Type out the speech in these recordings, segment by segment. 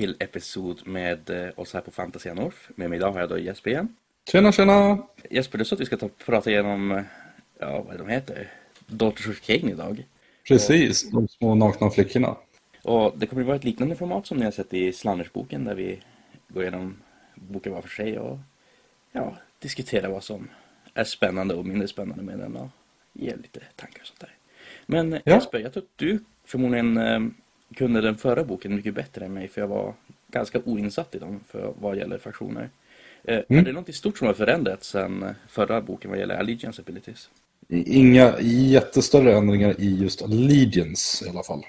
till episod med eh, oss här på Fantasia North. Med mig idag har jag då Jesper igen. Tjena, tjena! Jesper, du sa att vi ska ta, prata igenom, eh, ja vad de heter, Daughters of Cain idag. Precis, de små nakna flickorna. Och det kommer att vara ett liknande format som ni har sett i Slandersboken där vi går igenom boken var för sig och ja, diskuterar vad som är spännande och mindre spännande med den och ger lite tankar och sånt där. Men Ja. Jesper, jag tror att du förmodligen eh, kunde den förra boken mycket bättre än mig för jag var ganska oinsatt i dem för vad gäller faktioner. Eh, Är Mm. det något stort som har förändrats sedan eh, förra boken vad gäller Allegiance Abilities? Inga jättestörre ändringar i just Allegiance i alla fall.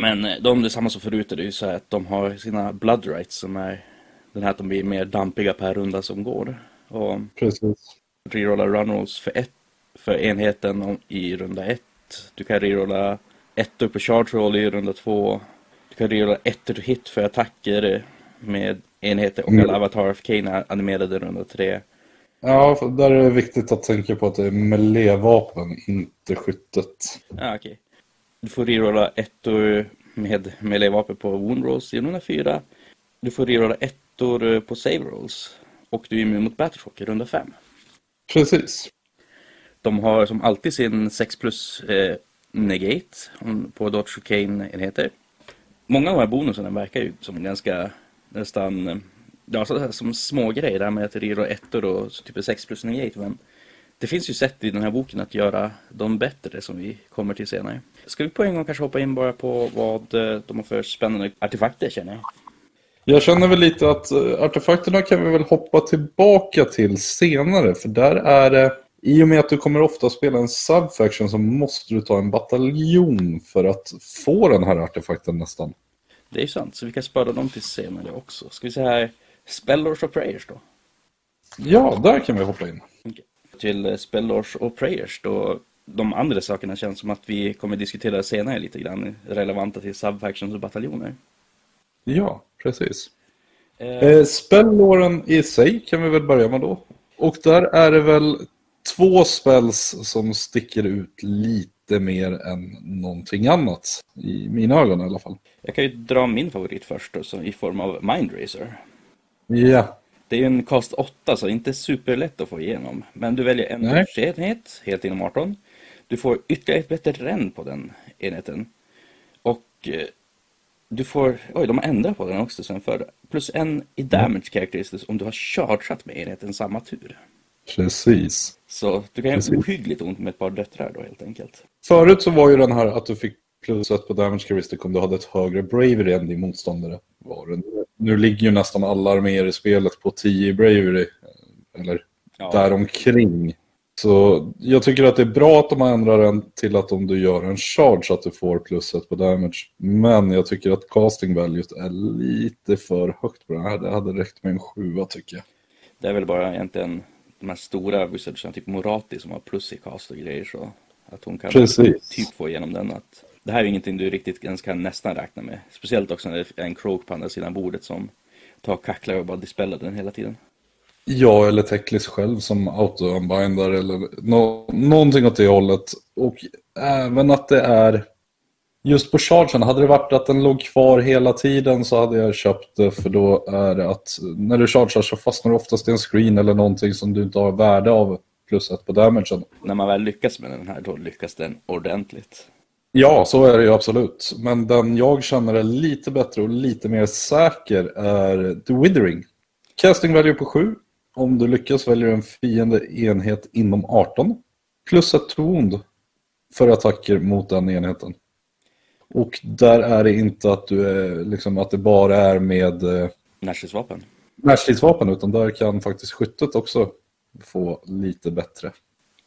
Men eh, de är detsamma som förut, det är ju så att de har sina blood rights som är den här att de blir mer dampiga per runda som går. Och Precis. rerolla runrolls för, ett, för enheten i runda ett. Du kan rerolla ettor på charge roll i runda två. Du kan rerolla ettor to hit för attacker med enheter och Mm. alla Avatar of Kane animerade i runda tre. Ja, för där är det viktigt att tänka på att det är melee-vapen, inte skyttet. Ja, okej. Du får rerolla ettor med melee-vapen på wound rolls i runda fyra. Du får rerolla ettor på save rolls. Och du är immun mot battleshock i runda fem. Precis. De har som alltid sin 6 plus eh, negate på Dodge enheter Många av de här bonusarna verkar ju som ganska nästan, eh, ja, så här, som små grejer där med att det är ettor och så typ 6 plus negate. Men det finns ju sätt i den här boken att göra dem bättre som vi kommer till senare. Ska vi på en gång kanske hoppa in bara på vad eh, de har för spännande artefakter känner jag? Jag känner väl lite att eh, artefakterna kan vi väl hoppa tillbaka till senare. För där är det, i och med att du kommer ofta spela en subfaction så måste du ta en bataljon för att få den här artefakten nästan. Det är ju sant, så vi kan spara dem till senare också. Ska vi se här, Spellors och Prayers då? Ja, där kan vi hoppa in. Okej. Till eh, Spellors och Prayers då. De andra sakerna känns som att vi kommer diskutera senare lite grann relevanta till subfactions och bataljoner. Ja, precis. Eh, Eh, spellåren i sig kan vi väl börja med då. Och där är det väl två spells som sticker ut lite mer än någonting annat. I mina ögon i alla fall. jag kan ju dra min favorit först då, i form av Mindracer. Ja, Det är ju en cast 8 så inte superlätt att få igenom. Men du väljer en enhet helt inom 18. Du får ytterligare ett bättre ränn på den enheten. Och eh, du får, oj de har ändrat på den också sen förr. Plus en i damage characteristics om du har chargeat med enheten samma tur. Precis. Så du kan Precis. göra ohyggligt ont med ett par döttrar då helt enkelt. Förut så var ju den här att du fick plus ett på damage characteristic om du hade ett högre bravery än din motståndare. Var. Nu ligger ju nästan alla arméer i spelet på 10 i bravery. eh, Eller Ja, däromkring. Så jag tycker att det är bra att de ändrar den till att om du gör en charge att du får plus ett på damage. Men jag tycker att casting valuet är lite för högt på den här. Det hade räckt med en sjua tycker jag. det är väl bara egentligen de här stora wizardsarna, typ Morati som har plus i cast och grejer så att hon kan Precis. typ få igenom den. Att det här är ingenting du riktigt ens kan nästan räkna med. Speciellt också när det är en croak på andra sidan bordet som tar kacklar och bara dispellar den hela tiden. Ja, eller Teklis själv som auto-unbindar eller nå någonting åt det hållet. Och även att det är just på chargen, hade det varit att den låg kvar hela tiden så hade jag köpt det för då är det att när du chargear så fastnar du oftast i en screen eller någonting som du inte har värde av plus ett på damagen. När man väl lyckas med den här då lyckas den ordentligt. Ja, så är det ju absolut. Men den jag känner är lite bättre och lite mer säker är The Withering. Casting value på 7. Om du lyckas väljer du en fiende enhet inom 18. Plus ett wound för attacker mot den enheten. Och där är det inte att, du är, liksom, att det bara är med eh, Närstridsvapen. närstridsvapen utan där kan faktiskt skyttet också få lite bättre.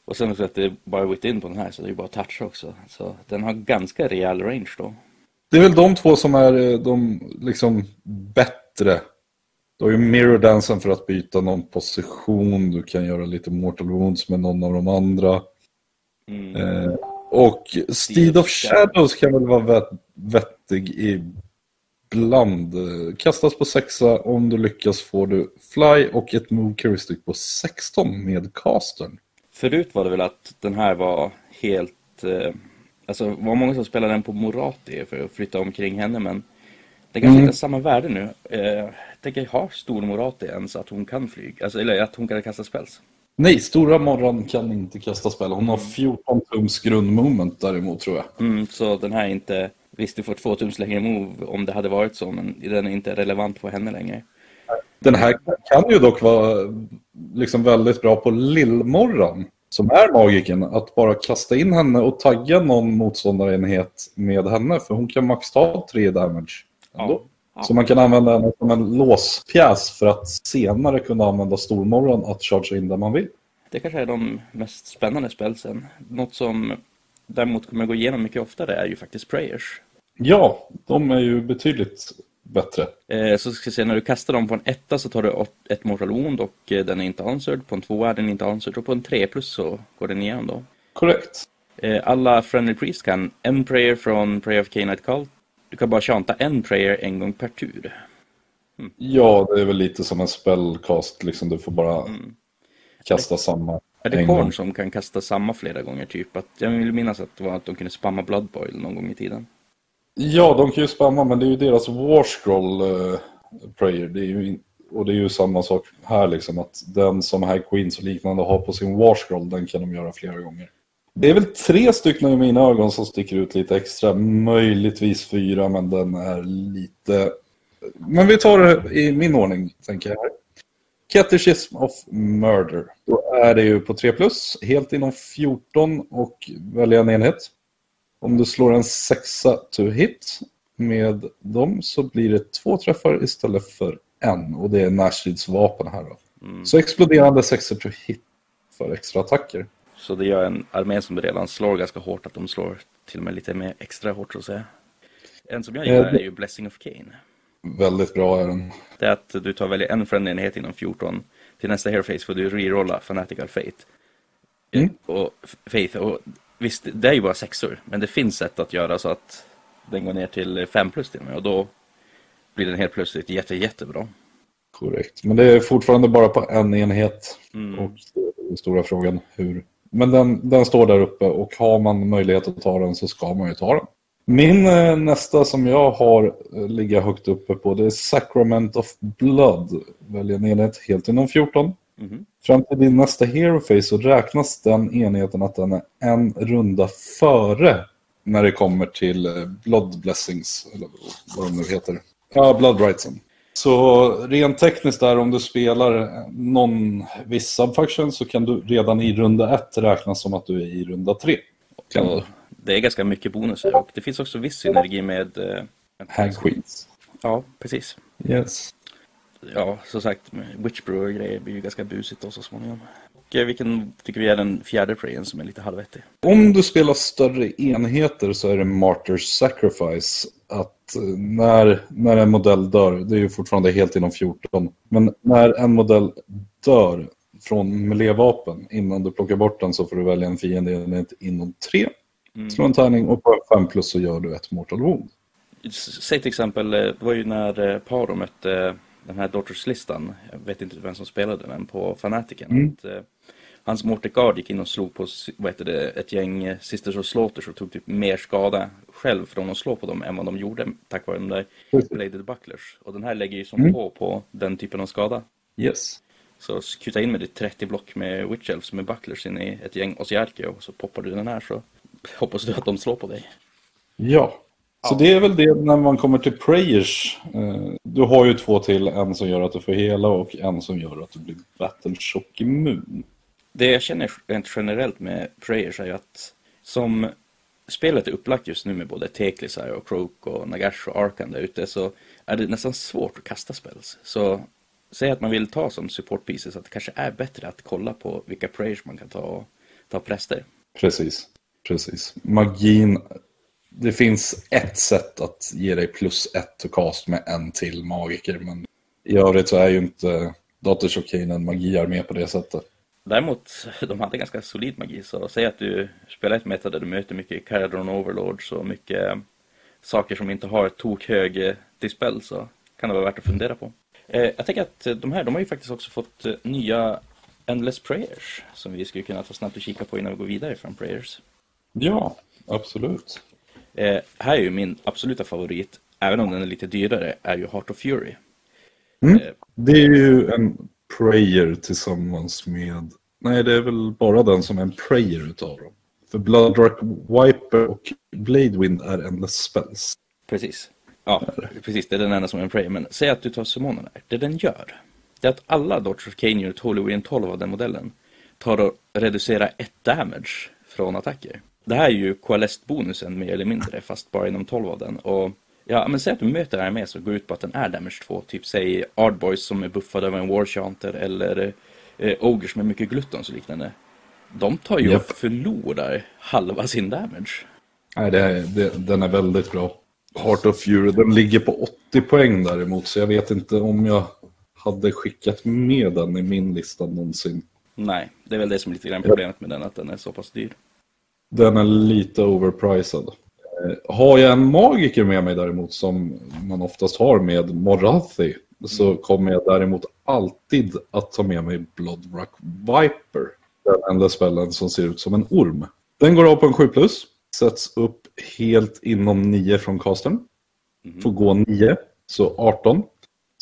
Och sen också att det är bara within på den här så det är bara touch också. Så den har ganska rejäl range då. Det är väl de två som är eh, de liksom bättre. Du har ju mirror dansen för att byta någon position. Du kan göra lite mortal wounds med någon av de andra. Mm. Eh, och Steed of Shadows kan väl vara vett, vettig ibland. Kastas på sexa. Om du lyckas får du fly och ett move characteristic på 16 med castern. Förut var det väl att den här var helt... Eh, alltså det var många som spelade den på Morati för att flytta omkring henne men Det kanske inte är samma värde nu. Eh, jag tänker, har Stormorati ens att hon kan flyga? Alltså, eller att hon kan kasta spells? Nej, Stora Morran kan inte kasta spel. Hon har 14 tums grundmoment däremot tror jag. Mm, så den här är inte... Visst, du får två tums längre move om det hade varit så, men den är inte relevant på henne längre. Den här kan ju dock vara liksom väldigt bra på Lillmorran, som är magiken. Att bara kasta in henne och tagga någon motståndarenhet med henne, för hon kan max ta 3 damage. Ändå. Ja. Så man kan använda henne som en låspjäs för att senare kunna använda Stormorran att chargea in där man vill. Det kanske är de mest spännande spelsen. Något som däremot kommer gå igenom mycket oftare är ju faktiskt prayers. Ja, de är ju betydligt bättre. Eh, så ska jag säga, när du kastar dem på en etta så tar du ett mortal wound och eh, den är inte answered. På en tvåa är den inte answered och på en tre plus så går den igenom då. Korrekt. Eh, alla friendly priest kan en prayer från Prayer of Canite Cult. Du kan bara chanta en prayer en gång per tur. Ja, det är väl lite som en spellcast, liksom du får bara kasta samma Är det en gång. Korn som kan kasta samma flera gånger typ? Att, jag vill minnas att det var att de kunde spamma Blood Boil någon gång i tiden. Ja, de kan ju spamma, men det är ju deras Warscroll uh, prayer. Det är ju. Och det är ju samma sak här, liksom, att den som High Queens och liknande har på sin Warscroll, den kan de göra flera gånger. Det är väl tre stycken i mina ögon som sticker ut lite extra, möjligtvis fyra, men den är lite... Men vi tar det i min ordning, tänker jag. här. Catechism of Murder. Då är det ju på 3 plus, helt inom 14 och välja en enhet. Om du slår en sexa to hit med dem så blir det två träffar istället för en. Och det är Nashids vapen här då. Så exploderande sexor to hit för extra attacker. Så det gör en armé som redan slår ganska hårt att de slår till och med lite mer extra hårt så att säga. En som jag gillar Eh, är ju Blessing of Cain. Väldigt bra är den. Det är att du tar välja en friendly-enhet inom 14. Till nästa hero face får du rerolla Fanatical Fate. Mm. Och Faith, och visst, det är ju bara sexor. Men det finns sätt att göra så att den går ner till 5 plus till och med. Och då blir den helt plötsligt jätte, jättebra. Korrekt. Men det är fortfarande bara på en enhet. Mm. Och är den stora frågan hur. Men den, den står där uppe och har man möjlighet att ta den så ska man ju ta den. Min eh, nästa som jag har eh, ligga högt uppe på det är Sacrament of Blood. Välj en enhet helt inom 14. Mhm. Fram till din nästa hero face så räknas den enheten att den är en runda före när det kommer till eh, Blood Blessings, eller vad de nu heter. Ja, Blood Rightsen. Så rent tekniskt där, om du spelar någon viss subfaction så kan du redan i runda ett räknas som att du är i runda tre. Och det är ganska mycket bonusar och det finns också viss synergi med... eh, Hag Queens. Ja, precis. Yes. Ja, som sagt, Witchbrew och grejer blir ju ganska busigt då så småningom. Och eh, vilken tycker vi är den fjärde prayen som är lite halvvettig? Om du spelar större enheter så är det Martyrs Sacrifice. Att eh, när, när en modell dör, det är ju fortfarande helt inom 14, men när en modell dör från melee-vapen innan du plockar bort den så får du välja en fiende inom 3. Slå en tärning och på 5 plus så gör du ett mortal wound. Säg till exempel, eh, det var ju när eh, Paro mötte den här Daughters-listan, jag vet inte vem som spelade den, på Fanatiken. Mm. Att, hans Mortegard gick in och slog på vad heter det, ett gäng eh, Sisters of Slaughters och tog typ mer skada själv från att slå på dem än vad de gjorde tack vare de där. Bladed Bucklers. Och den här lägger ju som Mm. på på den typen av skada. Yes. Så kuta in med ditt 30 block med Witch Elves med Bucklers in i ett gäng Osiarke och så poppar du den här så hoppas du att de slår på dig. Ja. Så det är väl det när man kommer till prayers. Eh, Du har ju två till, en som gör att du får hela och en som gör att du blir battleshock immun. Det jag känner rent generellt med Prayers är ju att som spelet är upplagt just nu med både Teklisar och Croak och Nagash och Arkan där ute så är det nästan svårt att kasta spells. Så säg att man vill ta som support pieces att det kanske är bättre att kolla på vilka Prayers man kan ta och ta präster. Precis. Precis. Magin. Det finns ett sätt att ge dig plus ett to cast med en till magiker. Men i övrigt så är ju inte Daughters of en magiarmé på det sättet. Däremot, de hade ganska solid magi, så säg att du spelar ett meta där du möter mycket Caradron Overlords och mycket eh, saker som inte har tokhög eh, dispel så kan det vara värt att fundera på. Eh, jag tänker att de här, de har ju faktiskt också fått nya Endless Prayers som vi skulle kunna ta snabbt och kika på innan vi går vidare från Prayers. Ja, absolut. Eh, här är ju min absoluta favorit även om den är lite dyrare, är ju Heart of Fury. Mm. Eh, Det är ju en prayer tillsammans med... Nej, det är väl bara den som är en prayer utav dem. För Bloodrock Wiper och Bladewind är endless spells. Precis. Ja, precis. Det är den enda som är en prey. Men säg att du tar summonen där. Det den gör, det är att alla Dodge of Kane Unit Holy 12 av den modellen tar och reducerar ett damage från attacker. Det här är ju Coalesced-bonusen mer eller mindre, fast bara inom 12 av den. Och ja, men säg att du möter en armé som går ut på att den är damage 2. Typ säg Ardboys som är buffade av en Warchanter eller eh, Ogers med mycket gluttons och liknande. De tar ju Japp. och förlorar halva sin damage. Nej, det det, den är väldigt bra. Heart of Fury, den ligger på 80 poäng däremot, så jag vet inte om jag hade skickat med den i min lista någonsin. Nej, det är väl det som är lite grann problemet med den, att den är så pass dyr. Den är lite overpriced. Eh, Har jag en magiker med mig däremot, som man oftast har med Morathi, så kommer jag däremot alltid att ta med mig Bloodrock Viper. Den enda spellen som ser ut som en orm. Den går av på en 7 plus, sätts upp helt inom 9 från castern. Får gå 9, så 18.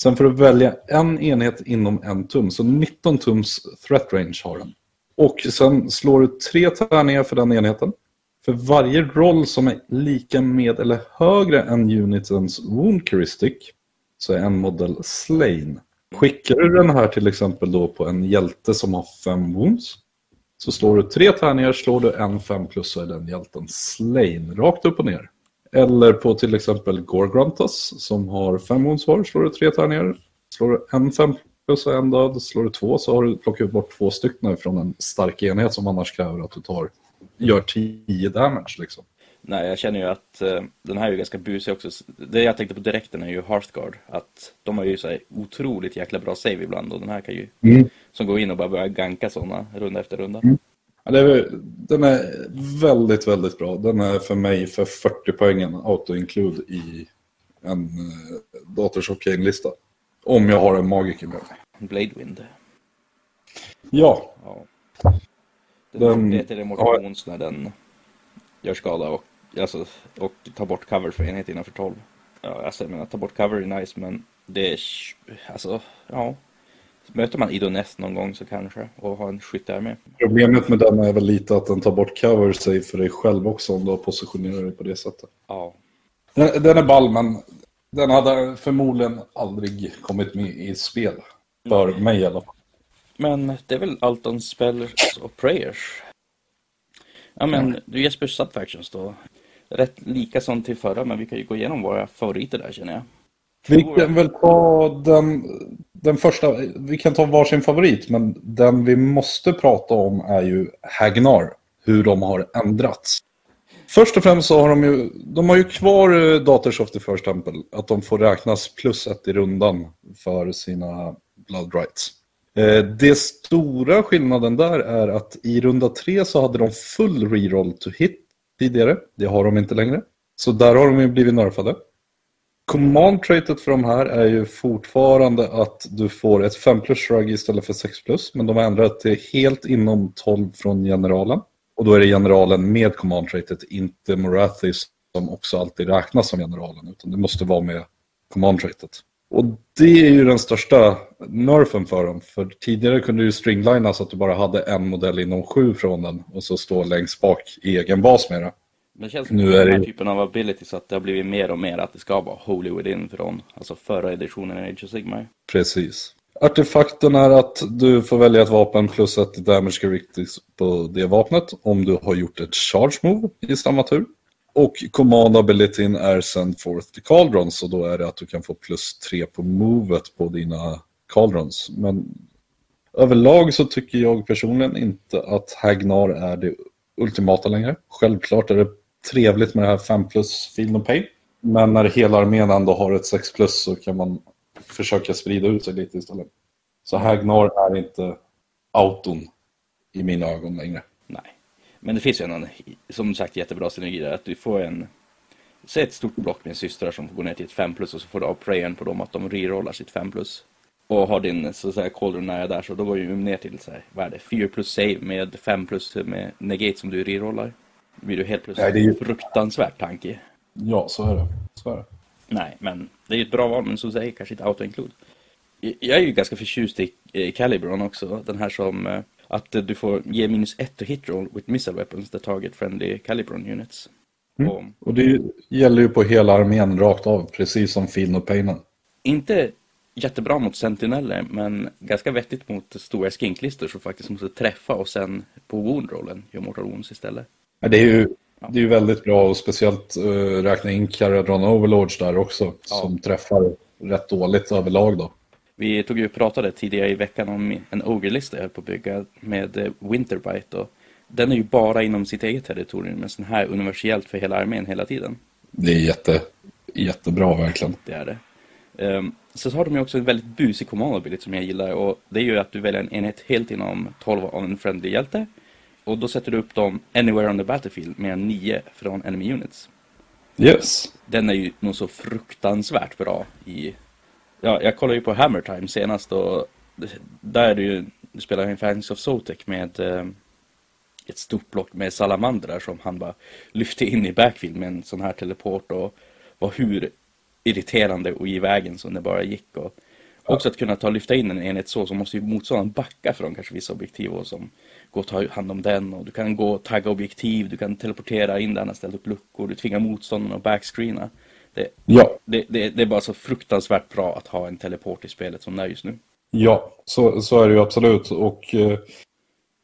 Sen får du välja en enhet inom en tum, så 19 tums threat range har den. Och sen slår du tre tärningar för den enheten. För varje roll som är lika med eller högre än unitens wound heuristic så är en modell slain. Skickar du den här till exempel då på en hjälte som har fem wounds så slår du tre tärningar, slår du en fem plus så är den hjälten slain, rakt upp och ner. Eller på till exempel Gorgruntas som har fem wounds var, slår du tre tärningar, slår du en fem plus och en död, slår du två så har du plockat bort två stycken från en stark enhet som annars kräver att du tar, gör 10 damage liksom. Nej, jag känner ju att eh, den här är ju ganska busig också. Det jag tänkte på direkt är ju Hearthguard. Att de har ju så här otroligt jäkla bra save ibland och den här kan ju som går in och bara börjar ganka sådana runda efter runda. Ja, det är, den är väldigt, väldigt bra. Den är för mig för 40 poängen auto-include i en uh, Daughters of Kane-lista. Om jag har en magiker med mig. Bladewind. Ja, Ja. Den, Den- heter emulsions när den gör skada och, alltså, och tar bort cover för enhet innanför 12. Ja, alltså jag menar, ta bort cover är nice men det är, alltså, ja. Möter man Idoneth någon gång så kanske och har en skytte med. problemet med den är väl lite att den tar bort cover save för dig själv också om du har positionerat dig på det sättet. Ja, Den, den är ball, men den hade förmodligen aldrig kommit med i spel. För mig i alla fall. Men det är väl allt om spells och prayers. Ja men du Jesper Subfactions då. Rätt lika som till förra men vi kan ju gå igenom våra favoriter där känner jag. Vi kan väl ta den, den första, vi kan ta varsin favorit, men den vi måste prata om är ju Hagnar, hur de har ändrats. Först och främst så har de ju, de har ju kvar eh, Daughters of the First Temple, att de får räknas plus ett i rundan för sina Blood Rights. Eh, det stora skillnaden där är att i runda tre så hade de full reroll to hit tidigare. Det har de inte längre. Så där har de ju blivit nerfade. Command traitet för de här är ju fortfarande att du får ett 5 plus shrug istället för 6 plus. Men de har ändrat till helt inom 12 från generalen. Och då är det generalen med command traitet, inte Morathis som också alltid räknas som generalen. Utan det måste vara med command traitet. Och det är ju den största nerfen för dem. För tidigare kunde du stringlina så att du bara hade en modell inom sju från den. Och så stå längst bak i egen bas med det. Men det känns Nu som är den här det- typen av abilities att det har blivit mer och mer att det ska vara Holy Within från alltså förra editionen i Age of Sigmar. Precis. Artefakten är att du får välja ett vapen plus ett damage characteristics på det vapnet om du har gjort ett charge move i samma tur. Och command abilityn är send forth the caldrons och då är det att du kan få plus tre på movet på dina caldrons. Men överlag så tycker jag personligen inte att Hagnar är det ultimata längre. Självklart är det trevligt med det här 5 plus Field of Pain. Men när hela armén ändå har ett 6 plus så kan man försöka sprida ut sig lite istället. Så Hagnar är inte auton i mina ögon längre. Nej. Men det finns ju en, som sagt, jättebra synergi där. Att du får en, säg ett stort block med systrar som går ner till ett 5 plus och så får du av prayern på dem att de rerollar sitt 5 plus. Och har din så att säga cauldron nära där så då går ju ner till så här, vad är det, 4 plus save med 5 plus med negate som du rerollar. Då blir du helt plötsligt Nej, det är ju- fruktansvärt tanky. Ja, så är det. Så är det. Nej, men det är ju ett bra val, men som säger kanske inte auto-include. Jag är ju ganska förtjust i eh, Calibron också, den här som eh, att du får ge minus ett to hit roll with missile weapons the target friendly Calibron units. Mm. Och, och, det gäller ju på hela armén rakt av, precis som Fin och Painen. Inte jättebra mot sentineller, men ganska vettigt mot stora skinklistor som faktiskt måste träffa och sen på wound-rollen gör mortal wounds istället. Ja, det är ju det är ju väldigt bra och speciellt uh, räkna in Caradron Overlords där också ja. som träffar rätt dåligt överlag då. Vi tog ju och pratade tidigare i veckan om en Ogre-lista jag höll på att bygga med uh, Winterbite och den är ju bara inom sitt eget territorium men sån här universellt för hela armén hela tiden. Det är jätte, jättebra verkligen. Det är det. Um, så har de ju också en väldigt busig command som jag gillar och det är ju att du väljer en enhet helt inom 12 av en friendly hjälte och då sätter du upp dem anywhere on the battlefield med en 9 från enemy units. Yes. Den är ju nog så fruktansvärt bra i... Ja, jag kollade ju på Hammer Time senast och där är det ju... Du spelar en Fangs of Sotek med eh, ett stort block med salamandrar som han bara lyfte in i backfield med en sån här teleport och var hur irriterande och i vägen som det bara gick. Och också att kunna ta lyfta in en enhet så, så måste ju motståndaren backa från kanske vissa objektiv och som gå och ta hand om den och du kan gå och tagga objektiv, du kan teleportera in där han har ställt upp luckor, du tvingar motståndaren att backscreena. Det, ja. det, det, det, är bara så fruktansvärt bra att ha en teleport i spelet som det är just nu. Ja, så, så är det ju absolut. Och eh,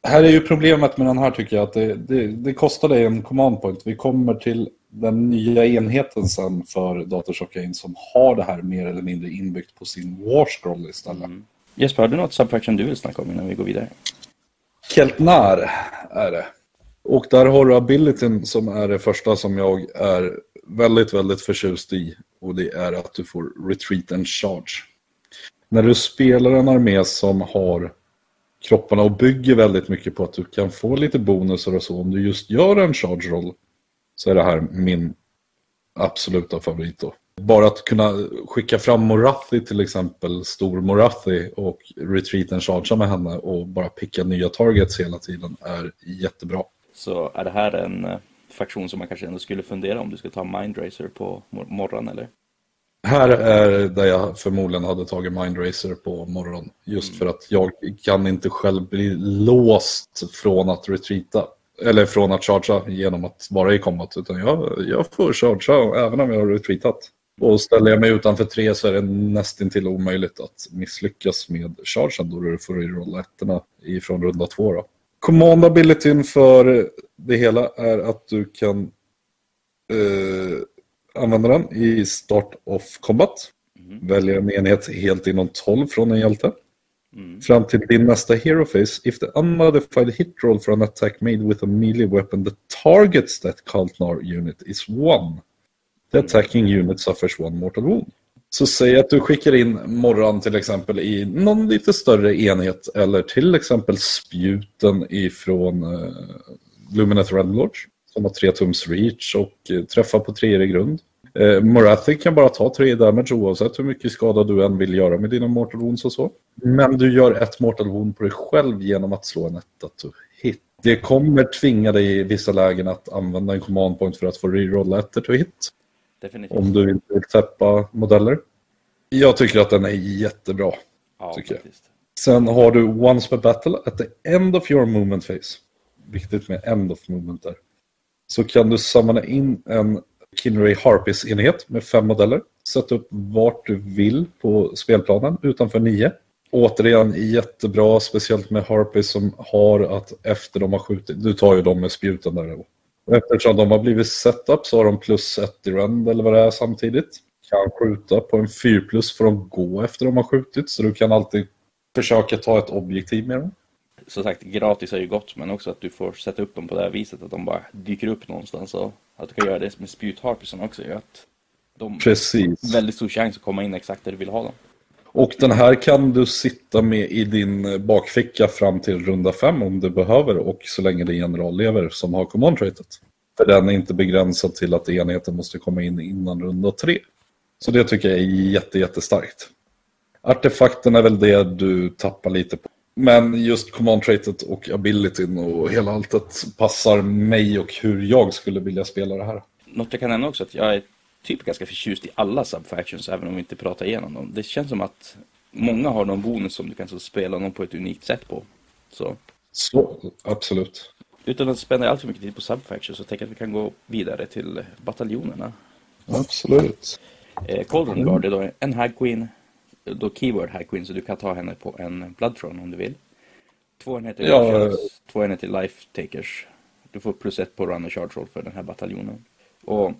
här är ju problemet med den här tycker jag att det, det, det kostar dig en command point. Vi kommer till den nya enheten sen för Datorshockain som har det här mer eller mindre inbyggt på sin Warscroll istället. Mm. Jesper, har du något subfaction du vill snacka om innan vi går vidare? Keltnar är det. Och där har du abilityn som är det första som jag är väldigt, väldigt förtjust i. Och det är att du får retreat and charge. När du spelar en armé som har kropparna och bygger väldigt mycket på att du kan få lite bonusar och så. Om du just gör en charge roll så är det här min absoluta favorit då. Bara att kunna skicka fram Morathi till exempel, stor Morathi och retreat and chargea med henne och bara picka nya targets hela tiden är jättebra. Så är det här en eh, faktion som man kanske ändå skulle fundera om du ska ta Mindracer på morgon eller? Här är där jag förmodligen hade tagit Mindracer på morgon. Just mm. för att jag kan inte själv bli låst från att retreata. Eller från att chargea genom att vara i combat. Utan jag, jag får chargea även om jag har retreatat. Och ställer jag mig utanför tre så är det nästintill omöjligt att misslyckas med chargen då du får rerolla ettorna ifrån runda två. Då. Command abilityn för det hela är att du kan eh, använda den i start of combat. Mm. Välja en enhet helt inom 12 från en hjälte. Mm. Fram till din nästa hero phase, if the unmodified hit roll for an attack made with a melee weapon that targets that Kaltnar unit is one. The attacking unit suffers one mortal wound. Så säg att du skickar in morran till exempel i någon lite större enhet eller till exempel spjuten ifrån eh, uh, Lumineth Redlodge som har tre tums reach och eh, träffar på tre i grund. Eh, Morathi kan bara ta tre damage oavsett hur mycket skada du än vill göra med dina mortal wounds och så. Men du gör ett mortal wound på dig själv genom att slå en etta to hit. Det kommer tvinga dig i vissa lägen att använda en command point för att få rerolla ettor to hit. Definitivt. Om du inte vill täppa modeller. Jag tycker att den är jättebra. Ja, tycker jag. Sen har du Once per battle at the end of your movement phase. Viktigt med end of movement där. Så kan du samla in en Kinray Harpis-enhet med fem modeller. Sätta upp vart du vill på spelplanen utanför nio. Återigen jättebra, speciellt med Harpis som har att efter de har skjutit, du tar ju dem med spjuten där Eftersom de har blivit setup så har de plus ett i rend eller vad det är samtidigt. Kan skjuta på en 4 plus för de gå efter de har skjutit. Så du kan alltid försöka ta ett objektiv med dem. Som sagt, gratis är ju gott men också att du får sätta upp dem på det här viset att de bara dyker upp någonstans. Och att du kan göra det med spjutharpisen också gör att de Precis. väldigt stor chans att komma in exakt där du vill ha dem. Och den här kan du sitta med i din bakficka fram till runda 5 om du behöver och så länge det är general lever som har command traitet. För den är inte begränsad till att enheten måste komma in innan runda 3. Så det tycker jag är jätte, jättestarkt. Artefakten är väl det du tappar lite på. Men just command traitet och abilityn och hela alltet passar mig och hur jag skulle vilja spela det här. Något jag kan nämna också att jag är typ ganska förtjust i alla subfactions även om vi inte pratar igenom dem. Det känns som att många har någon bonus som du kan så spela någon på ett unikt sätt på. Så Så, absolut. utan att spänna allt för mycket tid på subfactions så tänker jag att vi kan gå vidare till bataljonerna. Absolut. Eh, Cauldron Guard är då en Hag Queen, då keyword Hag Queen så du kan ta henne på en Bloodthrone om du vill. Två enheter Ja, Martials, två enheter Life Takers. Du får plus ett på Run och Charge Roll för den här bataljonen. Och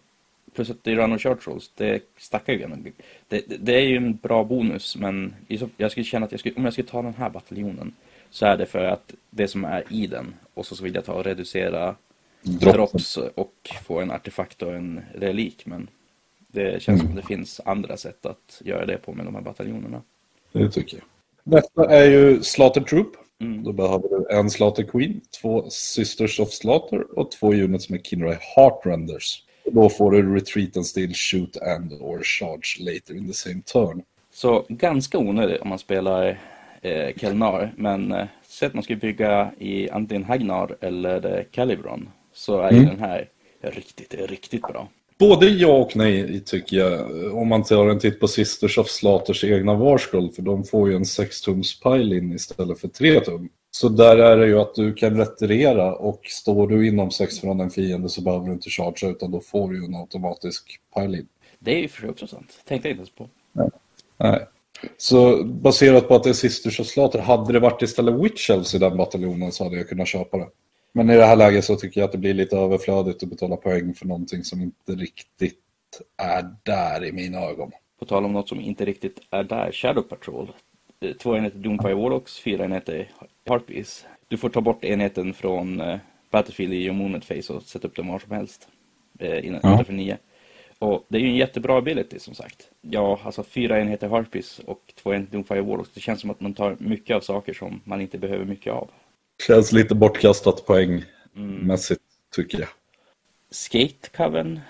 plus ett i Run och Charge Rolls, det stackar ju en. Det, det, det är ju en bra bonus men jag skulle känna att jag skulle, om jag skulle ta den här bataljonen så är det för att det som är i den och så vill jag ta och reducera Droppen. drops och få en artefakt och en relik. Men det känns som att det finns andra sätt att göra det på med de här bataljonerna. Det tycker jag. Nästa är ju Slaughter Troop. Mm. Då behöver du en Slaughter Queen, två Sisters of Slaughter och två units med Kinray Heartrenders. Då får du Retreat and Still, Shoot and or Charge later in the same turn. Så ganska onödigt om man spelar eh, Kelnar. Men eh, säg att man skulle bygga i antingen Hagnar eller eh, Calibron. Så är Mm. den här riktigt, riktigt bra. Både ja och nej tycker jag. Om man tar en titt på Sisters of Slaughters egna Warscroll. För de får ju en 6-tums pile-in istället för 3 tum. Så där är det ju att du kan retirera och står du inom 6 från en fiende så behöver du inte chargea utan då får du en automatisk pile-in. Det är ju för sig också sant. Tänkte jag inte ens på. Nej. Så baserat på att det är Sisters of Slaughter, hade det varit istället Witch Elves i den bataljonen så hade jag kunnat köpa det. Men i det här läget så tycker jag att det blir lite överflödigt att betala poäng för någonting som inte riktigt är där i mina ögon. På tal om något som inte riktigt är där, Shadow Patrol. Eh, Två enheter Doomfire Warlocks, fyra enheter Harpies. Du får ta bort enheten från eh, Battlefield i Mooned Phase och sätta upp den var som helst. Eh, innan, Ja. utanför nio. Och det är ju en jättebra ability som sagt. Ja, alltså fyra enheter Harpies och två enheter Doomfire Warlocks. Det känns som att man tar mycket av saker som man inte behöver mycket av. Känns lite bortkastat poängmässigt tycker jag. Skate Coven,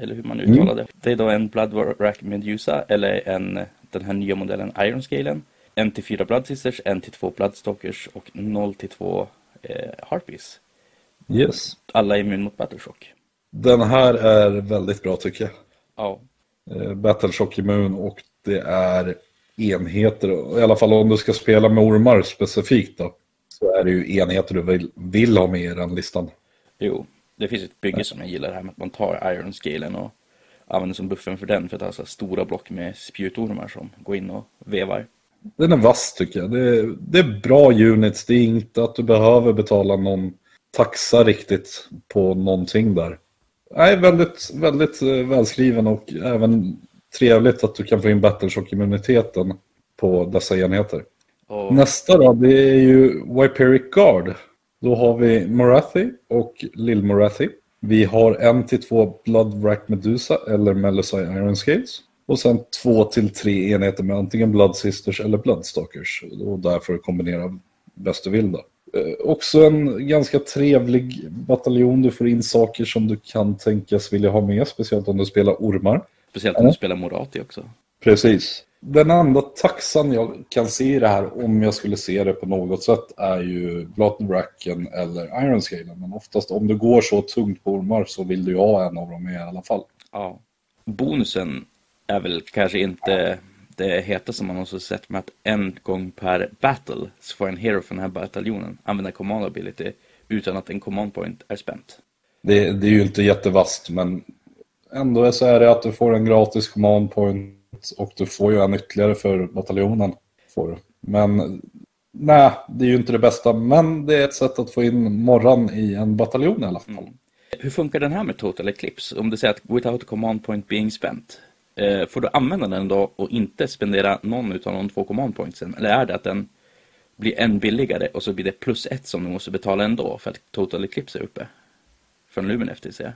eller hur man uttalar det. Det är då en Bloodwrack Medusa eller en, den här nya modellen Iron Scalen. En till fyra Blood Sisters, en till två Bloodstalkers och 0 till två eh, Harpies. Yes. Alla är immun mot Battleshock. Den här är väldigt bra tycker jag. Ja, Eh, Battleshock immun och det är enheter, i alla fall om du ska spela med ormar specifikt då, så är det ju enheter du vill, vill ha med i den listan. jo. Det finns ett bygge som jag gillar här med att man tar Iron Scalen och använder som buffen för den för att ha så stora block med spjutormar som går in och vevar. Den är vass tycker jag. Det är, det är bra units, det är inte att du behöver betala någon taxa riktigt på någonting där. Nej, väldigt, väldigt eh, välskriven och även trevligt att du kan få in Battleshock-immuniteten på dessa enheter. Och Nästa då, det är ju Wyperic Guard. Då har vi Morathi och Lill Morathi. Vi har en till två Bloodwrack Medusa eller Melusai Iron Scales. Och sen två till tre enheter med antingen Blood Sisters eller Bloodstalkers. Och därför kombinera bäst du vill då. Eh, också en ganska trevlig bataljon. Du får in saker som du kan tänkas vilja ha med. Speciellt om du spelar ormar. speciellt om du spelar Morati också. Precis. Den enda taxan jag kan se i det här, om jag skulle se det på något sätt, är ju Blottenracken eller Ironscalen. Men oftast om du går så tungt på ormar så vill du ju ha en av dem med i alla fall. Ja. Bonusen är väl kanske inte det hetaste man någonsin sett med att en gång per battle så får en hero från den här bataljonen använda command ability utan att en command point är spänt. Det, det är ju inte jättevast, men ändå så är det att du får en gratis command point och du får ju en ytterligare för bataljonen. Får du. Men nej, det är ju inte det bästa, men det är ett sätt att få in morran i en bataljon i alla fall. Hur funkar den här med Total Eclipse? Om du säger att without command point being spent. Eh, får du använda den då och inte spendera någon utav de två command pointsen? Eller är det att den blir en billigare och så blir det plus ett som du måste betala ändå för att Total Eclipse är uppe? Från Luminef det vill säga.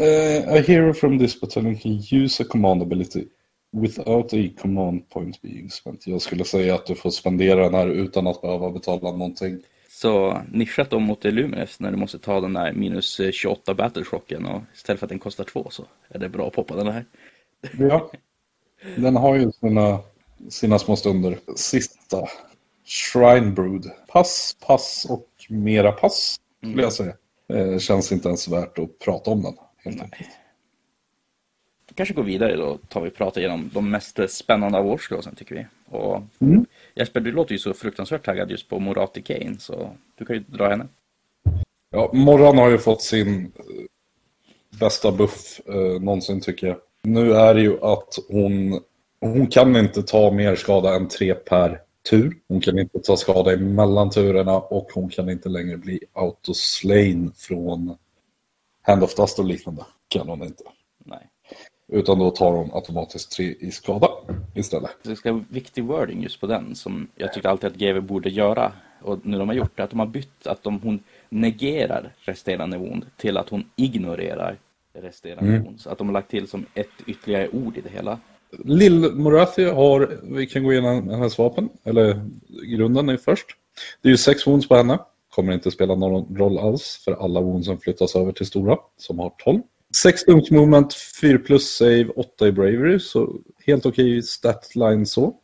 Uh, a hero from this battalion can use a command ability without a command point being spent. Jag skulle säga att du får spendera den här utan att behöva betala någonting. Så nischat dem mot Luminef när du måste ta den där minus eh, 28 battleshocken och istället för att den kostar två så är det bra att poppa den här. Ja. Den har ju sina, sina små stunder. Sista. Shrine Brood. Pass, pass och mera pass skulle jag säga. Eh, känns inte ens värt att prata om den. Helt enkelt. kanske gå vidare då tar vi och pratar igenom de mest spännande av årsglasen tycker vi. Och Mm. Jesper, du låter ju så fruktansvärt taggad just på Morati Kane så du kan ju dra henne. Ja, Morran har ju fått sin eh, bästa buff eh, någonsin tycker jag. Nu är det ju att hon, hon kan inte ta mer skada än tre per tur. Hon kan inte ta skada emellan turerna och hon kan inte längre bli autoslain från Hand of Dust och liknande. Kan hon inte. Nej. Utan då tar hon automatiskt tre i skada istället. Det ska vara viktig wording just på den som jag tyckte alltid att GW borde göra. Och nu de har gjort det, att de har bytt att de, hon negerar resterande wound till att hon ignorerar resterande Mm. wound. Så att de har lagt till som ett ytterligare ord i det hela. Lill Morathi har, vi kan gå igenom hennes vapen, eller grunden är först. Det är ju sex wounds på henne, kommer inte spela någon roll alls för alla wounds som flyttas över till stora, som har 12. 6 dunk movement, 4 plus save, 8 i bravery, så helt okej statline så.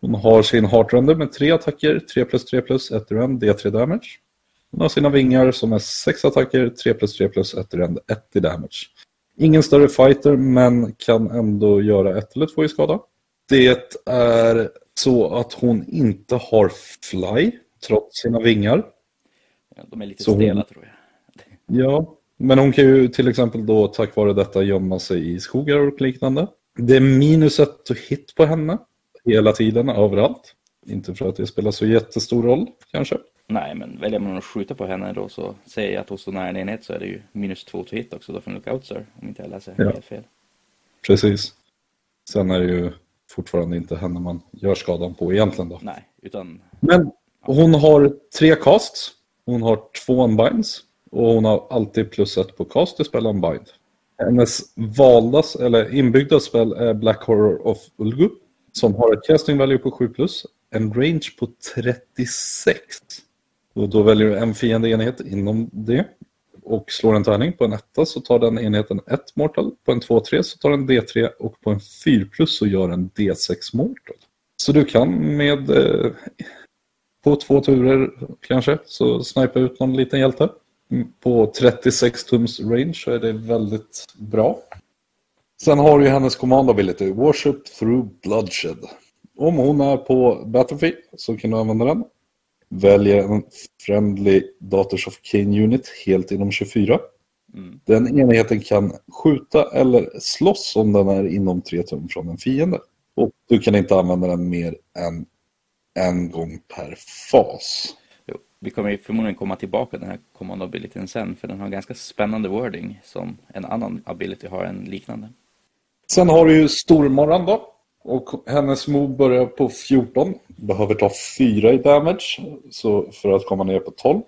Hon har sin heartrender med tre attacker, 3 plus 3 plus, 1 i rend, D3 damage. Hon har sina vingar som är 6 attacker, 3 plus 3 plus, 1 i rend, 1 i damage. Ingen större fighter men kan ändå göra ett eller två i skada. Det är så att hon inte har fly trots sina vingar. Ja, De är lite Så hon- stela tror jag. Ja, men hon kan ju till exempel då tack vare detta gömma sig i skogar och liknande. Det är minus ett to hit på henne hela tiden, överallt. Inte för att det spelar så jättestor roll kanske. Nej, men väljer man att skjuta på henne då så säger jag att hon står nära en enhet så är det ju minus två till hit också. Då får ni look out sir, om inte jag läser Ja. helt fel. Precis. Sen är det ju fortfarande inte henne man gör skadan på egentligen då. Nej, utan Men hon har tre casts. Hon har två unbinds. Och hon har alltid plus ett på cast i spel unbind. Hennes valda, eller inbyggda spel är Black Horror of Ulgu. Som har ett casting value på 7 plus. En range på 36. Och då väljer du en fiende enhet inom det. Och slår en tärning på en etta så tar den enheten ett mortal. På en 2-3 så tar den D3 och på en 4 plus så gör en D6 mortal. Så du kan med eh, på två turer kanske så snipa ut någon liten hjälte. Mm, på 36 tums range så är det väldigt bra. Sen har du ju hennes command ability, Worship through bloodshed. Om hon är på Battlefield så kan du använda den. Väljer en Friendly Daughters of Cain Unit helt inom 24. mm, Den enheten kan skjuta eller slåss om den är inom 3 tum från en fiende. Och du kan inte använda den mer än en gång per fas. jo, vi kommer förmodligen komma tillbaka till den här command abilityn sen för den har ganska spännande wording som en annan ability har en liknande. Sen har du ju Stormorran då. Och hennes move börjar på 14. Behöver ta 4 i damage så för att komma ner på 12.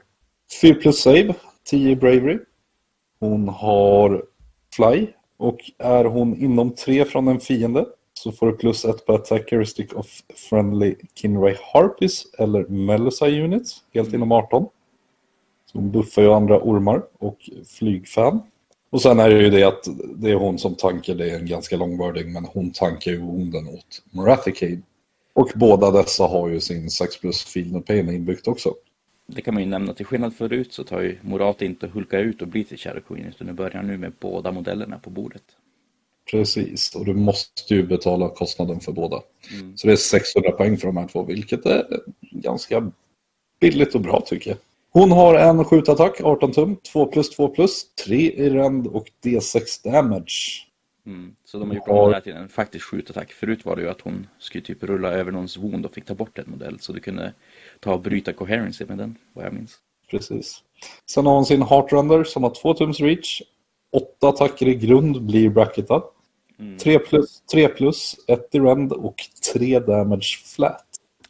4 plus save, 10 i bravery. Hon har fly. Och är hon inom 3 från en fiende så får du plus 1 på attack heuristic of friendly Kinray Harpies eller Melusa units. Helt inom 18. Så hon buffar ju andra ormar och flygfan. Och sen är det ju det att det är hon som tankar, det är en ganska lång wording, men hon tankar ju onden åt Morathicade. Och båda dessa har ju sin 6 plus Field of Pain inbyggt också. Det kan man ju nämna, till skillnad förut så tar ju Morat inte hulka ut och blir till Shadow Queen utan nu börjar nu med båda modellerna på bordet. Precis, och du måste ju betala kostnaden för båda. Mm. Så det är 600 poäng för de här två, vilket är ganska billigt och bra tycker jag. Hon har en skjutattack, 18 tum, 2 plus 2 plus, 3 i rend och D6 damage. Mm. Så de har gjort om det här till en faktisk skjutattack. Förut var det ju att hon skulle typ rulla över någons wound och fick ta bort en modell så du kunde ta och bryta coherency med den, vad jag minns. Precis. Sen har hon sin Heartrender som har 2 tums reach. 8 attacker i grund blir bracketad. Mm. 3 plus, 3 plus, 1 i rend och 3 damage flat.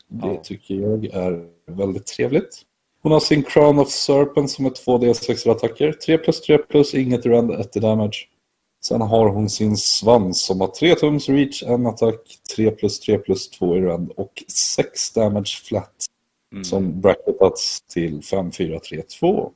Det Ja. tycker jag är väldigt trevligt. Hon har sin Crown of Serpent som är 2D6 attacker. 3 plus 3 plus, inget i rend, 1 i damage. Sen har hon sin svans som har 3 tums reach, en attack, 3 plus 3 plus 2 i rend och 6 damage flat Mm. som bracketats till 5432.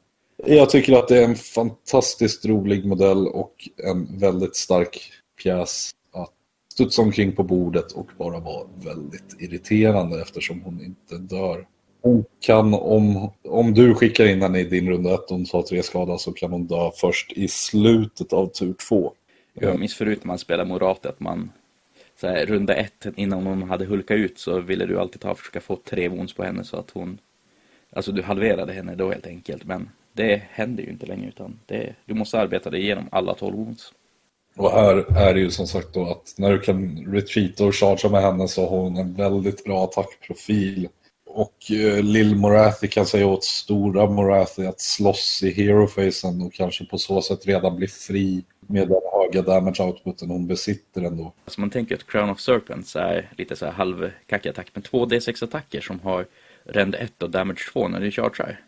Jag tycker att det är en fantastiskt rolig modell och en väldigt stark pjäs att studsa omkring på bordet och bara vara väldigt irriterande eftersom hon inte dör. Hon kan, om, om du skickar in henne i din runda 1 och hon tar tre skada så kan hon dö först i slutet av tur 2. Jag minns förut när man spelade Morate att man så här, runda ett innan hon hade hulkat ut så ville du alltid ta försöka få tre wounds på henne så att hon Alltså du halverade henne då helt enkelt men det händer ju inte längre utan det, du måste arbeta dig igenom alla 12 wounds. Och här är det ju som sagt då att när du kan retreata och chargea med henne så har hon en väldigt bra attackprofil. Och uh, Lill Morathi kan säga åt stora Morathi att slåss i hero-facen och kanske på så sätt redan bli fri med den höga damage outputen hon besitter ändå. Alltså man tänker att Crown of Serpents är lite så här halvkackig attack med två D6-attacker som har rend 1 och damage 2 när du chargear.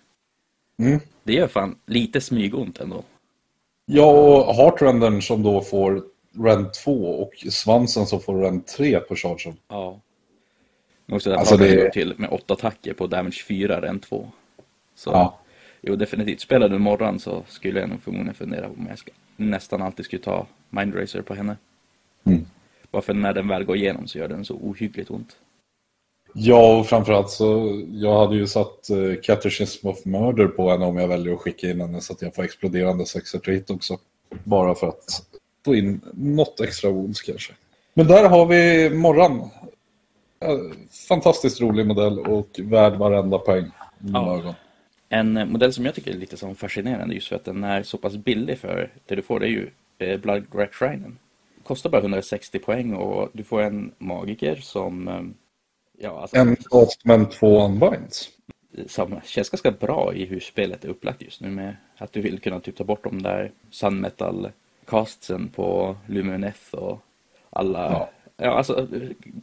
Mm. Det gör fan lite smygont ändå. Ja, och Heartrendern som då får rend 2 och svansen som får rend 3 på chargen. Ja. Också Alltså, alltså det- det... till med åtta attacker på damage 4 rend 2. Så Ja. jo, definitivt. Spelar du imorgon så skulle jag nog förmodligen fundera på om jag ska, nästan alltid skulle ta Mindracer på henne. Mm. Bara för när den väl går igenom så gör den så ohyggligt ont. Ja, och framförallt så jag hade ju satt uh, Catechism of Murder på henne om jag väljer att skicka in henne så att jag får exploderande sexretreat också. Bara för att få in något extra wounds kanske. Men där har vi Morran. Fantastiskt rolig modell och värd varenda poäng. i mina Ja. ögon. En eh, modell som jag tycker är lite som fascinerande just för att den är så pass billig för det du får det är ju eh, Blood Rack Shrinen. Kostar bara 160 poäng och du får en magiker som eh, ja, alltså, En cast men två unbinds. som känns ganska bra i hur spelet är upplagt just nu med att du vill kunna typ ta bort de där Sun Metal castsen på Lumineth och alla Ja. Ja. alltså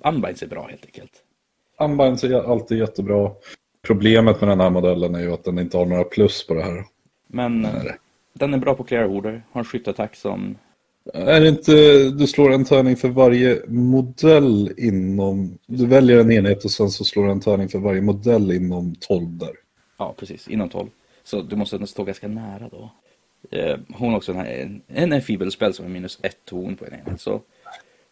unbinds är bra helt enkelt. Unbinds är alltid jättebra. Problemet med den här modellen är ju att den inte har några plus på det här. Men Nej. den är bra på clear horder, har en skyttattack som Är det inte, du slår en tärning för varje modell inom, du väljer en enhet och sen så slår du en tärning för varje modell inom 12 där. Ja, precis. Inom 12. Så du måste stå ganska nära då. Eh, hon har också den här, en, en spel som är minus ett ton på en enhet. Så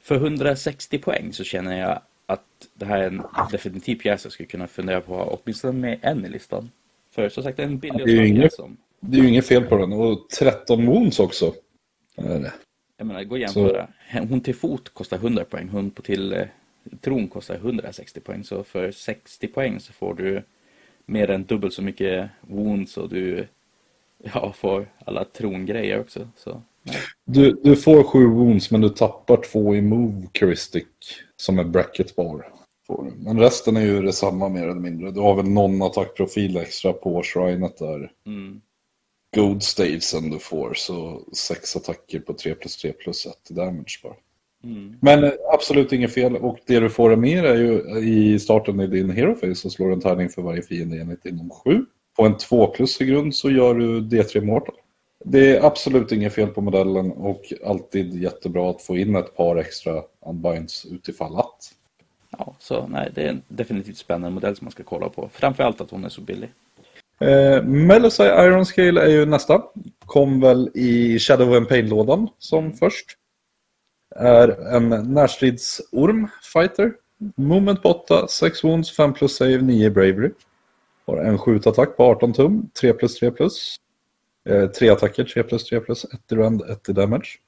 för 160 poäng så känner jag att det här är en definitiv pjäs jag skulle kunna fundera på åtminstone med en i listan. För som sagt, en billig Det är inget- som, Det är ju inget fel på den och 13 wounds också. Jag menar, gå och jämföra. Hon till fot kostar 100 poäng, hon på till eh, tron kostar 160 poäng. Så för 60 poäng så får du mer än dubbelt så mycket wounds och du ja, får alla trongrejer också. Så. Du, du får 7 wounds men du tappar två i move heuristic som är bracket bar. Får du. Men resten är ju detsamma mer eller mindre. Du har väl någon attackprofil extra på shrinet där. Mm. Gold stavesen du får så sex attacker på 3 plus 3 plus 1 damage bara. Mm. Men eh, absolut inget fel och det du får mer är ju i starten i din hero face så slår du en tärning för varje fiende enhet inom 7. På en 2 plus i grund så gör du D3 Mortal. Det är absolut inget fel på modellen och alltid jättebra att få in ett par extra unbinds utifall att. Ja, så nej, det är en definitivt spännande modell som man ska kolla på. Framförallt att hon är så billig. Eh, Melusai Iron Scale är ju nästa. Kom väl i Shadow and Pain-lådan som först. Är en närstridsorm fighter. Moment på 8, 6 wounds, 5 plus save, 9 bravery. Har en skjutattack på 18 tum, 3 plus 3 plus. Eh, tre attacker, 3 plus 3 plus, 1 i rend, 1 i damage.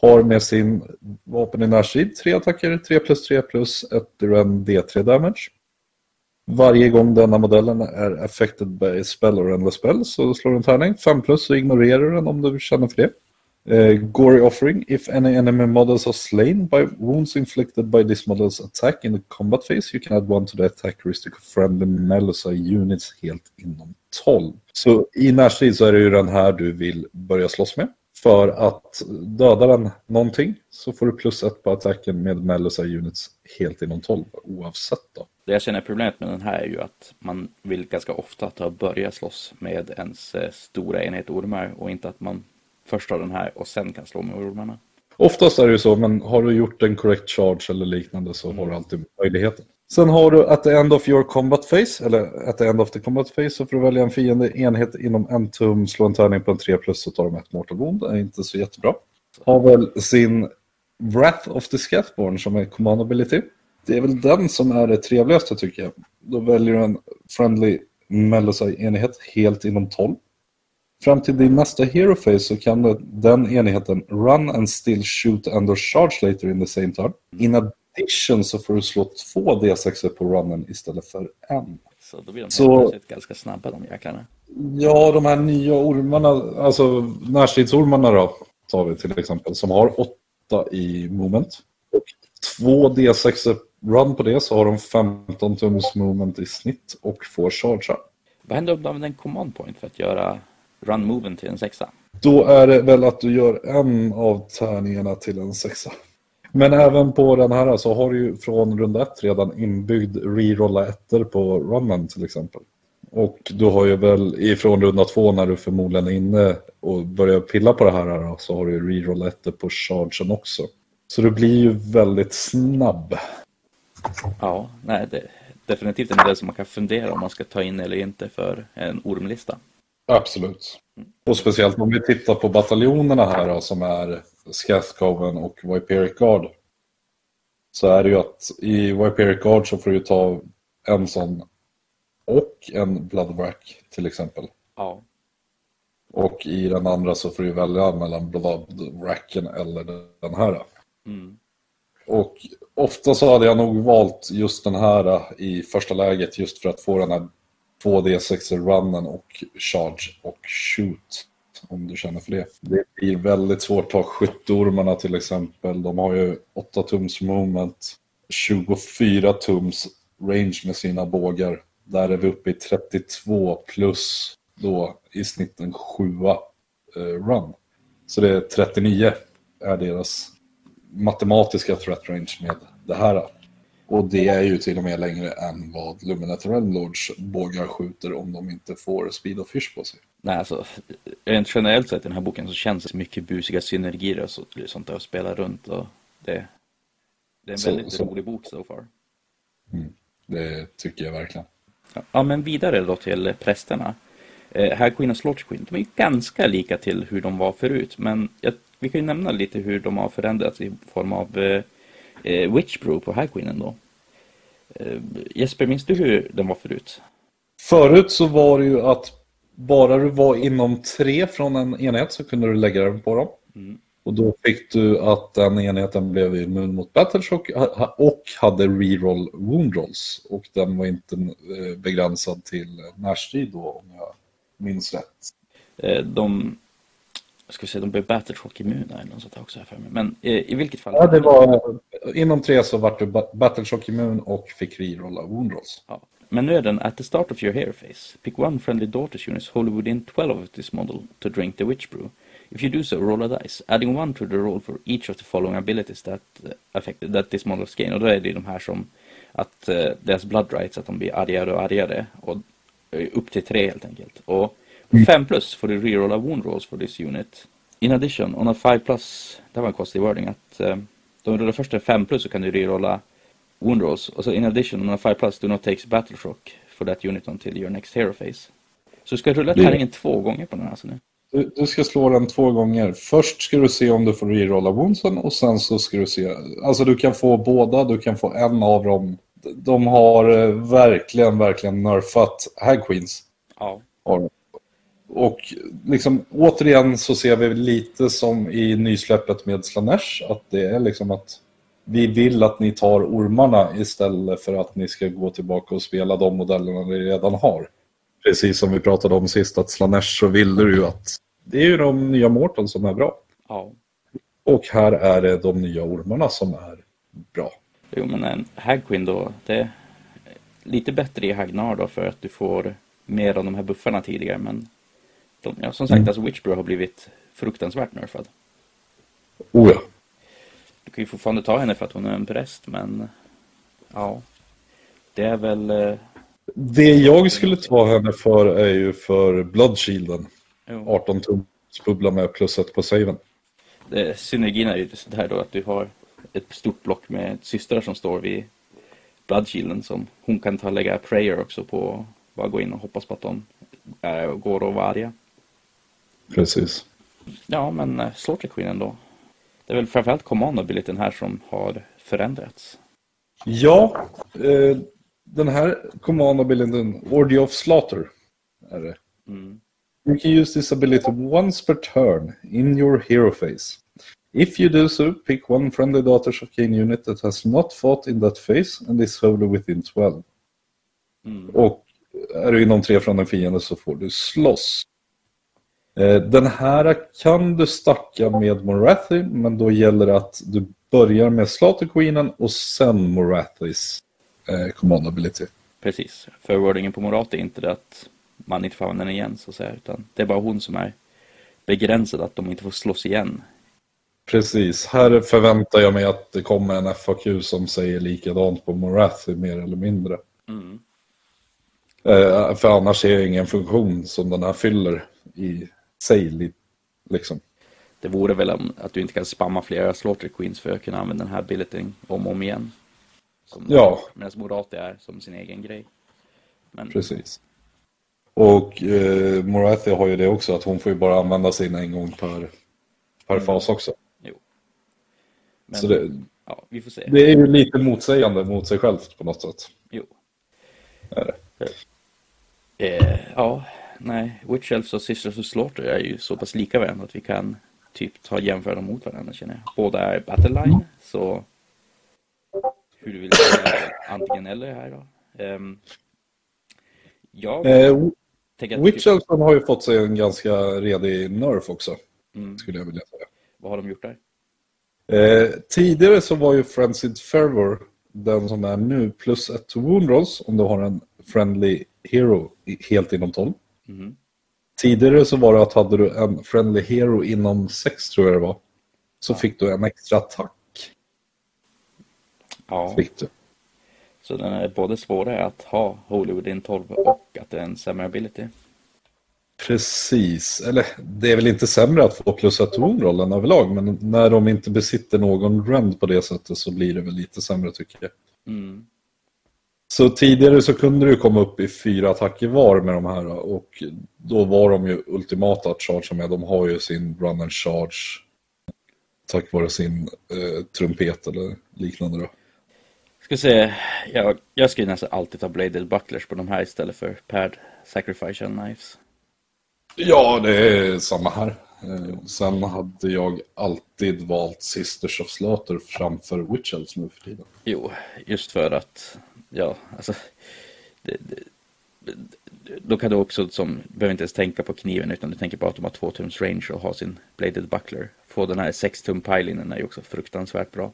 Har med sin vapen i närstrid, tre attacker, 3 plus 3 plus, 1 i rend, D3 damage. Varje gång denna modellen är affected by spell or endless spell så slår du en tärning. 5 plus så ignorerar du den om du känner för det. Uh, Gory offering. If any enemy models are slain by wounds inflicted by this model's attack in the combat phase you can add one to the attack heuristic of friendly Melusai units helt inom 12. Så i närstrid så är det ju den här du vill börja slåss med. För att döda den någonting så får du plus ett på attacken med Melusai units helt inom 12 oavsett då. Det jag känner problemet med den här är ju att man vill ganska ofta ta och börja slåss med ens eh, stora enhet ormar och inte att man först har den här och sen kan slå med ormarna. Oftast är det ju så, men har du gjort en correct charge eller liknande så har du alltid möjligheten. Sen har du at the end of your combat phase, eller at the end of the combat phase, så får du välja en fiende enhet inom en tum, slå en tärning på en 3 plus så tar de ett mortal wound. Det är inte så jättebra. Har väl sin Wrath of the Scathborn som är command ability. Det är väl den som är det trevligaste tycker jag. Då väljer du en friendly Melusai-enhet helt inom 12. Fram till din nästa hero phase så kan den enheten run and still shoot and charge later in the same turn. In addition så får du slå två D6 på runnen istället för en. Så då blir de Så- ganska snabba de jäklarna. Ja, de här nya ormarna, alltså närstridsormarna då, tar vi till exempel, som har åtta i moment. Och två D6 run på det så har de 15 tums moment i snitt och får charge. Vad händer om du använder en command point för att göra run moven till en sexa? Då är det väl att du gör en av tärningarna till en sexa. Men även på den här så har du ju från runda ett redan inbyggd rerolla ettor på runnen till exempel. Och du har ju väl ifrån runda två när du förmodligen är inne och börjar pilla på det här då, så har du ju rerolla ettor på chargen också. Så du blir ju väldigt snabb. Ja, nej, det är definitivt en modell som man kan fundera om man ska ta in eller inte för en ormlista. Absolut. Och speciellt om vi tittar på bataljonerna här då, som är Scathcoven och Viperic Guard. Så är det ju att i Viperic Guard så får du ta en sån och en Bloodwrack till exempel. Ja. Och i den andra så får du välja mellan Bloodwracken eller den här. Mm. Och ofta så hade jag nog valt just den här i första läget just för att få den här 2D6 runnen och charge och shoot. Om du känner för det. Det blir väldigt svårt att ta skytteormarna till exempel. De har ju 8 tums moment, 24 tums range med sina bågar. Där är vi uppe i 32 plus då i snitt en 7 eh, run. Så det är 39 är deras matematiska threat range med det här. Och det är ju till och med längre än vad Luminator Lords bågar skjuter om de inte får Speed of Fish på sig. Nej, alltså, rent generellt sett i den här boken så känns det mycket busiga synergier och så, sånt där att spela runt. Och det, det är en Så- väldigt så- rolig bok so far. Det tycker jag verkligen. Ja, men vidare då till prästerna. Eh, Hag Queen och Slaughter Queen, de är ju ganska lika till hur de var förut. Men jag, vi kan ju nämna lite hur de har förändrats i form av eh, eh, Witch Brew på Hag Queen då. Eh, Jesper, minns du hur den var förut? Förut så var det ju att bara du var inom tre från en enhet så kunde du lägga den på dem. Mm. Och då fick du att den enheten blev immun mot Battleshock och hade reroll wound rolls. Och den var inte eh, begränsad till närstrid då om jag minns rätt. Eh, de, jag ska säga, de blev Battleshock immuna eller något sånt också här för mig. Men eh, i vilket fall. Ja, det var, inom tre så vart du ba- Battleshock immun och fick rerolla wound rolls. Ja. Men nu är den at the start of your hero phase. Pick one friendly daughters units wholly within 12 of this model to drink the witch brew. If you do so, roll a dice, adding one to the roll for each of the following abilities that uh, affect that this model gain. Och då är det ju de här som att uh, deras blood rights, att de blir argare och argare. Och eh, upp till tre helt enkelt. Och 5 plus får du rerolla wound rolls for this unit. In addition, on a 5 plus, det var en konstig wording, att uh, de rullar först en 5 plus så kan du rerolla wound rolls. Och så in addition, on a 5 plus, do not take battle shock for that unit until your next hero phase. Så du ska rulla Det- tärningen två gånger på den här alltså nu. Du, du ska slå den två gånger. Först ska du se om du får rerolla woundsen och sen så ska du se... Alltså du kan få båda, du kan få en av dem. De har eh, verkligen, verkligen nerfat Hag Queens. Ja. Har de. Och liksom återigen så ser vi lite som i nysläppet med Slanesh att det är liksom att vi vill att ni tar ormarna istället för att ni ska gå tillbaka och spela de modellerna ni redan har. Precis som vi pratade om sist att Slanesh så vill du ju att det är ju de nya Morton som är bra. Ja. Och här är det de nya ormarna som är bra. Jo men en Hagqueen då, det är lite bättre i Hagnar då för att du får mer av de här buffarna tidigare men de, ja, som sagt Mm. alltså Witchbrew har blivit fruktansvärt nerfad. Oh ja. Du kan ju fortfarande ta henne för att hon är en präst men ja. Det är väl eh, Det jag skulle ta henne för är ju för Bloodshielden. jo, 18 tums bubbla med plus ett på saven. synergin är ju sådär då att du har ett stort block med systrar som står vid Bloodshielden som hon kan ta lägga prayer också på och bara gå in och hoppas på att de äh, går och vara arga. Precis. Ja, men äh, Slaughter Queen då. Det är väl framförallt command abilityn här som har förändrats. Ja, eh, den här command abilityn, Orgy of Slaughter, är det. Mm. You can use this ability once per turn in your hero phase. If you do so, pick one friendly Daughters of Cain unit that has not fought in that phase and is wholly within 12. Mm. Och är du inom tre från en fiende så får du slåss. Eh, Den här kan du stacka med Morathi, men då gäller det att du börjar med Slaughter Queenen och sen Morathis eh, command ability. Precis. För wordingen på Morat är inte det att man inte får använda den igen så att säga. Utan det är bara hon som är begränsad att de inte får slåss igen. Precis, här förväntar jag mig att det kommer en FAQ som säger likadant på Morathi mer eller mindre. Mm. Eh, för annars ser jag ingen funktion som den här fyller i li- Liksom. Det vore väl att du inte kan spamma flera Slaughter Queens för att kunna använda den här abilityn om och om igen. Som, Ja. Medan Morat är som sin egen grej. Men Precis. Och eh, Morathi har ju det också, att hon får ju bara använda sin en gång per, per Mm. fas också. jo. Men, Så det, ja, vi får se. det är ju lite motsägande mot sig självt på något sätt. Jo. Är det. Eh, ja, nej. Witch Elves och Sisters of Slaughter är ju så pass lika varandra att vi kan typ ta jämföra dem mot varandra känner jag. Båda är Battle Line, så hur du vill säga antingen eller här då. Ehm, jag Eh, tänker att... Witch Elfson har ju fått sig en ganska redig nerf också, Mm, skulle jag vilja säga. vad har de gjort där? Eh, tidigare så var ju Frenzied Fervor den som är nu plus ett wound rolls om du har en friendly hero helt inom 12. Mhm. Tidigare så var det att hade du en friendly hero inom 6 tror jag det var. Så fick du en extra attack. Ja, Fick du. så den är både svårare att ha Holy Within 12 och att det är en sämre ability. Precis, eller det är väl inte sämre att få plus ett rollen överlag. Men när de inte besitter någon rend på det sättet så blir det väl lite sämre tycker jag. Mm. Så tidigare så kunde du komma upp i fyra attacker var med de här och då var de ju ultimata att chargea med. De har ju sin run and charge tack vare sin eh, trumpet eller liknande då. Ska se, jag, jag skulle nästan alltid ta Bladed Bucklers på de här istället för Pad Sacrifice Knives. Ja, det är samma här. Eh, sen hade jag alltid valt Sisters of Slaughter framför Witch Elves nu för tiden. Jo, just för att, ja, alltså, det, det, då kan du också, som, behöver inte ens tänka på kniven utan du tänker bara att de har två tums range och har sin Bladed Buckler. Få den här sex tum pilinen är ju också fruktansvärt bra.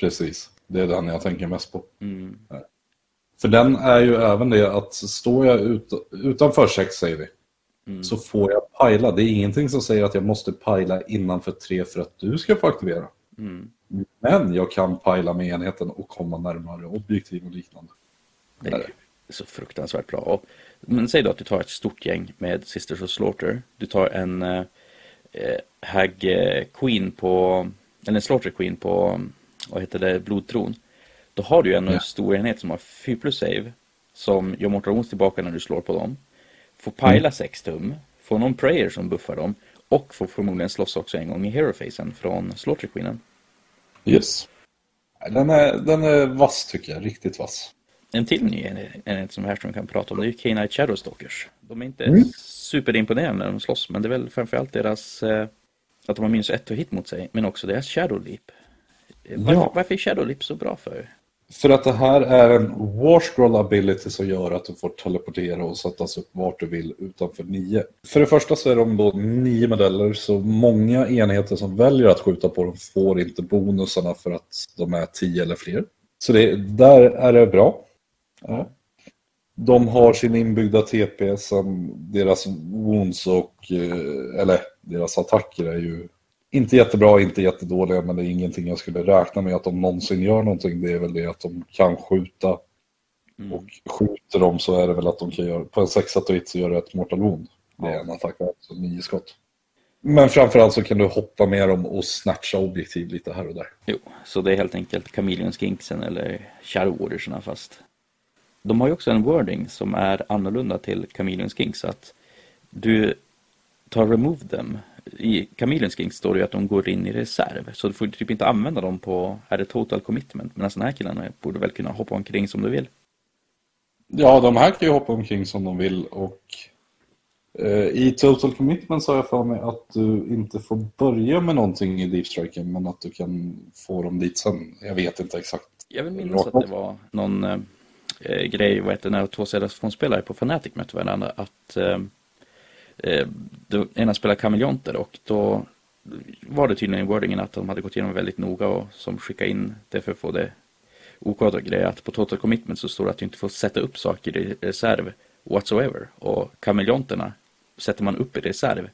Precis, det är den jag tänker mest på. Mm. För den är ju även det att står jag ut, utanför 6 säger vi, Mm. så får jag pajla. Det är ingenting som säger att jag måste pajla innanför 3 för att du ska få aktivera. Mm. Men jag kan pajla med enheten och komma närmare objektiv och liknande. Det är så fruktansvärt bra. Men säg då att du tar ett stort gäng med Sisters of Slaughter. Du tar en eh, Hag eh, Queen på, eller en Slaughter Queen på, vad heter det, Blodtron. Då har du ju ändå Ja. en stor enhet som har 4 plus save. Som gör Mortal Wounds tillbaka när du slår på dem. Får pajla 6 tum. Får någon prayer som buffar dem. Och får förmodligen slåss också en gång i hero-facen från Slaughter Queenen. Yes. Den är, den är vass tycker jag, riktigt vass. En till ny enhet som Härström kan prata om det är ju K-Night Shadowstalkers. De är inte Mm. superimponerande när de slåss men det är väl framförallt deras eh, att de har minus ett hit mot sig men också deras Shadow Leap. Eh, Varför, Ja. varför är Shadow Leap så bra för? För att det här är en warscroll ability som gör att du får teleportera och sättas upp vart du vill utanför nio. För det första så är de då nio modeller så många enheter som väljer att skjuta på dem får inte bonusarna för att de är tio eller fler. Så det, där är det bra. Ja. De har sin inbyggda TP som deras wounds och, eh, eller deras attacker är ju inte jättebra, inte jättedåliga, men det är ingenting jag skulle räkna med att de någonsin gör någonting. Det är väl det att de kan skjuta. Mm. Och skjuter de så är det väl att de kan göra, på en 6 och hit så gör det ett mortal wound. Det är en attack, alltså nio skott. Men framförallt så kan du hoppa med dem och snatcha objektiv lite här och där. Jo, så det är helt enkelt Chameleon Skinksen eller Shadow Warriorsarna fast de har ju också en wording som är annorlunda till Chameleon Skinks att du tar remove them. I Chameleon Skinks står det ju att de går in i reserv så du får typ inte använda dem på är det total commitment medan den här killarna borde väl kunna hoppa omkring som du vill. Ja, de här kan ju hoppa omkring som de vill och Eh, I Total Commitment så har jag för mig att du inte får börja med någonting i Deep Striken men att du kan få dem dit sen. Jag vet inte exakt. Jag vill minnas att det var någon eh, grej, vad heter det, när två telefonspelare på Fnatic mötte varandra, att eh, eh, ena spelade kameleonter och då var det tydligen i wordingen att de hade gått igenom väldigt noga och som skickade in det för att få det okodade grejer att på total commitment så står det att du inte får sätta upp saker i reserv whatsoever och kameleonterna sätter man upp i reserv.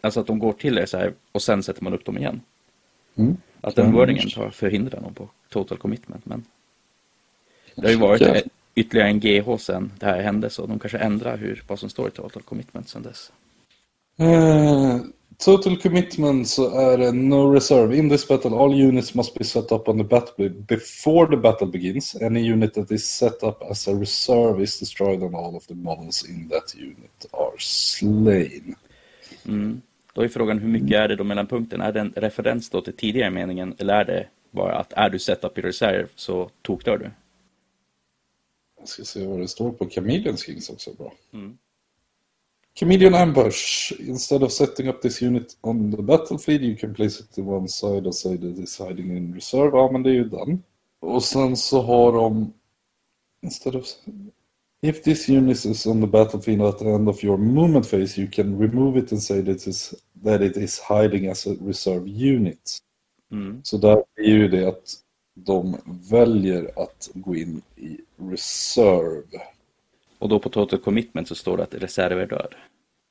Alltså att de går till reserv och sen sätter man upp dem igen. Mm. Att den wordingen tar förhindrar dem på total commitment. Men det har ju varit ytterligare en GH sen det här hände så de kanske ändrar hur, vad som står i total commitment sen dess. Uh, total commitment så är det no reserve. In this battle all units must be set up on the battle before the battle begins. Any unit that is set up as a reserve is destroyed and all of the models in that unit are slain. Mm. Då är frågan hur mycket är det då mellan punkterna? Är det en referens då till tidigare meningen eller är det bara att är du set up i reserv så tokdör du? Jag ska se vad det står på Chameleon Kings också bra. Mm. Chameleon Ambush. Instead of setting up this unit on the battlefield you can place it to one side and say that it's hiding in reserve. Ja, men det är ju den. Och sen så har de... Instead of... If this unit is on the battlefield at the end of your movement phase you can remove it and say that it is, that it is hiding as a reserve unit. Mm. Så där är ju det att de väljer att gå in i reserve. Och då på total commitment så står det att reserv är död.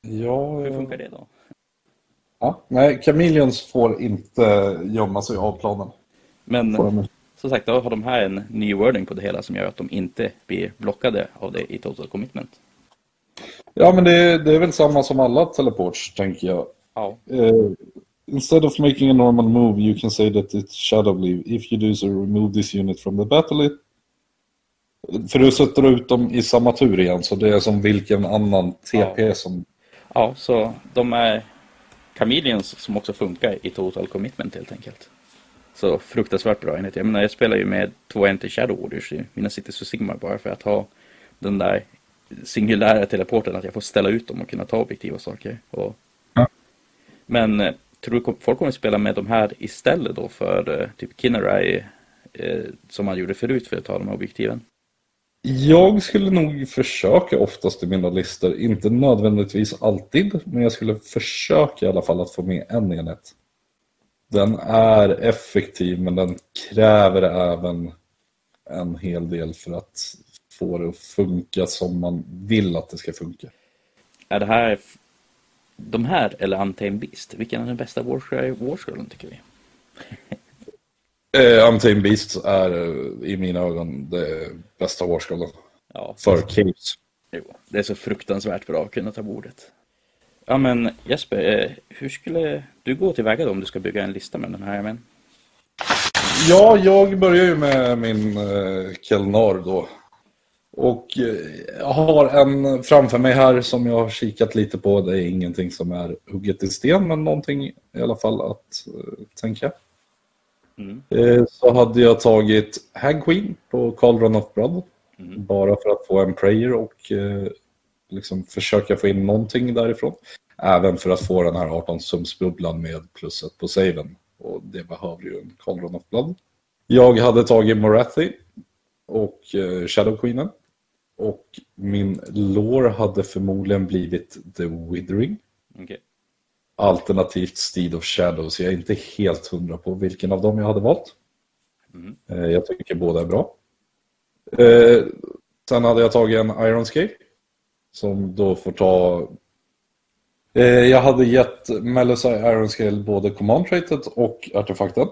Ja, Hur funkar det då? Ja, nej, Chameleons får inte gömma sig av planen. Men som sagt, då har de här en ny wording på det hela som gör att de inte blir blockade av det i total commitment. Ja, men det, det är väl samma som alla teleports, tänker jag. Ja. Uh, instead of making a normal move, you can say that it's shadow leave. If you do so, remove this unit from the battle. För du sätter ut dem i samma tur igen, så det är som vilken annan TP ja. som... Ja, så de är Chameleons som också funkar i Total Commitment helt enkelt. Så fruktansvärt bra enhet. Jag menar, jag spelar ju med två Enter Shadow Orders i mina Cities och Sigmar bara för att ha den där singulära teleporten, att jag får ställa ut dem och kunna ta objektiva saker. Och... Ja. Men eh, tror du folk kommer att spela med de här istället då för eh, typ Kinnerai eh, som man gjorde förut för att ta de här objektiven? Jag skulle nog försöka oftast i mina listor, inte nödvändigtvis alltid, men jag skulle försöka i alla fall att få med en enhet. Den är effektiv men den kräver även en hel del för att få det att funka som man vill att det ska funka. Är det här de här eller Untamed Beast? Vilken är den bästa Warscrollen tycker vi? Eh, Untamed Beasts är eh, i mina ögon det bästa Warscrollen. Ja. För Caves. Jo, det är så fruktansvärt bra att kunna ta bordet. Ja men Jesper, eh, hur skulle du gå tillväga då om du ska bygga en lista med den här men? Ja, jag börjar ju med min eh, Kelnar då. Och eh, jag har en framför mig här som jag har kikat lite på. Det är ingenting som är hugget i sten, men någonting i alla fall att tänka. Mm. Eh, så hade jag tagit Hag Queen på Cauldron of Blood. Mm. Bara för att få en prayer och eh, liksom försöka få in någonting därifrån. Även för att få den här 18 sumsbubblan med plusset på saven. Och det behöver ju en Cauldron of Blood. Jag hade tagit Morathi och eh, Shadow Queenen. Och min lore hade förmodligen blivit The Withering. Okay. Alternativt Steed of Shadows. Jag är inte helt hundra på vilken av dem jag hade valt. Mm. Eh, jag tycker båda är bra. Eh, sen hade jag tagit en Ironscape. Som då får ta... Eh, jag hade gett Melusai Ironscale både Command Traitet och artefakten.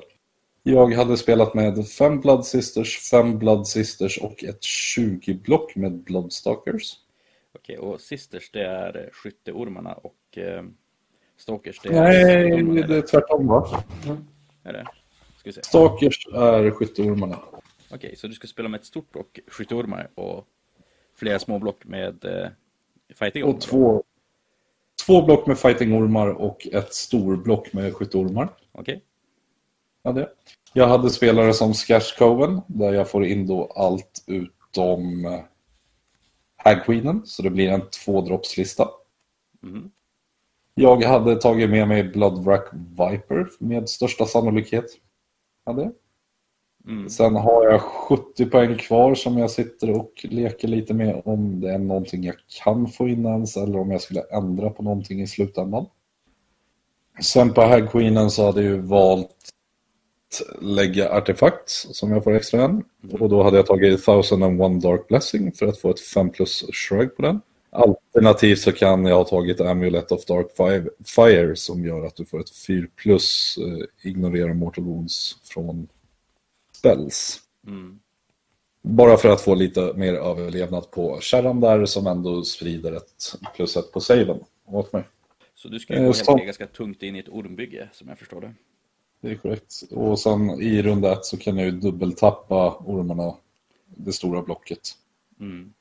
Jag hade spelat med fem Blood Sisters, fem Blood Sisters och ett 20-block med Bloodstalkers. Okej, och Sisters det är skytteormarna och eh, Stalkers det är... Nej, det är tvärtom va? Mm. Är det? Ska vi se. Stalkers är skytteormarna. Okej, så du ska spela med ett stort block skytteormar och flera små block med eh, fightingormar? Och två, två block med fightingormar och ett stor block med skytteormar. Okej. Ja, det. Jag hade spelare som Skash Coven där jag får in då allt utom eh, Hag Queenen, så det blir en tvådroppslista. Mm. Jag hade tagit med mig Bloodwrack Viper med största sannolikhet. Hade jag. Mm. Sen har jag 70 poäng kvar som jag sitter och leker lite med om det är någonting jag kan få in ens eller om jag skulle ändra på någonting i slutändan. Sen på Hag Queenen så hade jag ju valt att lägga artefakt som jag får extra en. Och då hade jag tagit 1001 Dark Blessing för att få ett 5 plus shrug på den. Alternativt så kan jag ha tagit Amulet of Dark Fi- Fire som gör att du får ett 4 plus eh, ignorera Mortal Wounds från spells. Mm. Bara för att få lite mer överlevnad på kärran där som ändå sprider ett plus ett på saven åt mig. Så du ska ju Eh, gå så- ganska tungt in i ett ormbygge som jag förstår det. Det är korrekt. Och sen i runda ett så kan jag ju dubbeltappa ormarna, det stora blocket. Mm.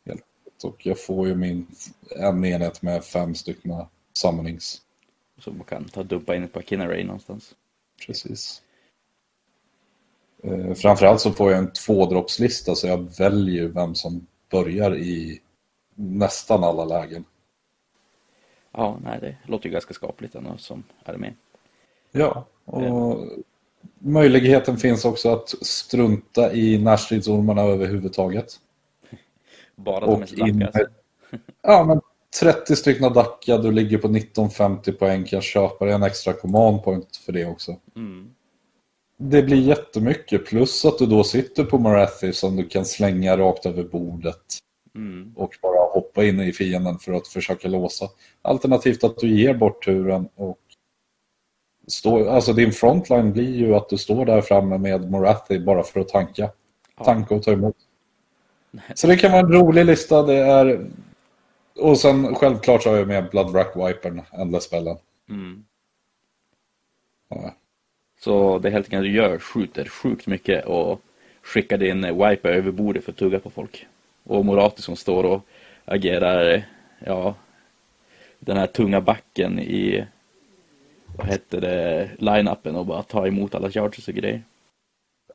Och jag får ju min en enhet med fem stycken summonings. Så man kan ta dumpa in ett par Kinnaray någonstans. Precis. Eh, framförallt så får jag en tvådroppslista så jag väljer vem som börjar i nästan alla lägen. Ja, nej, det låter ju ganska skapligt ändå som armé. Ja, och möjligheten finns också att strunta i närstridsormarna överhuvudtaget. Bara de Och mest lacka. alltså. in- Ja, men 30 stycken Dacca, du ligger på 1950 poäng, kan köpa en extra command point för det också. Mm. Det blir jättemycket, plus att du då sitter på Marathi som du kan slänga rakt över bordet Mm. och bara hoppa in i fienden för att försöka låsa. Alternativt att du ger bort turen och stå, alltså din frontline blir ju att du står där framme med Morathi bara för att tanka. Ja. Tanka och ta emot. Så det kan vara en rolig lista. Det är... Och sen självklart så har jag med Bloodwrack Vipern, Endless-spellen. Mm. Ja. Så det är helt enkelt du gör, skjuter sjukt mycket och skickar din wiper över bordet för att tugga på folk. Och Morati som står och agerar, ja, den här tunga backen i, vad hette det, line-upen och bara tar emot alla charges och grejer.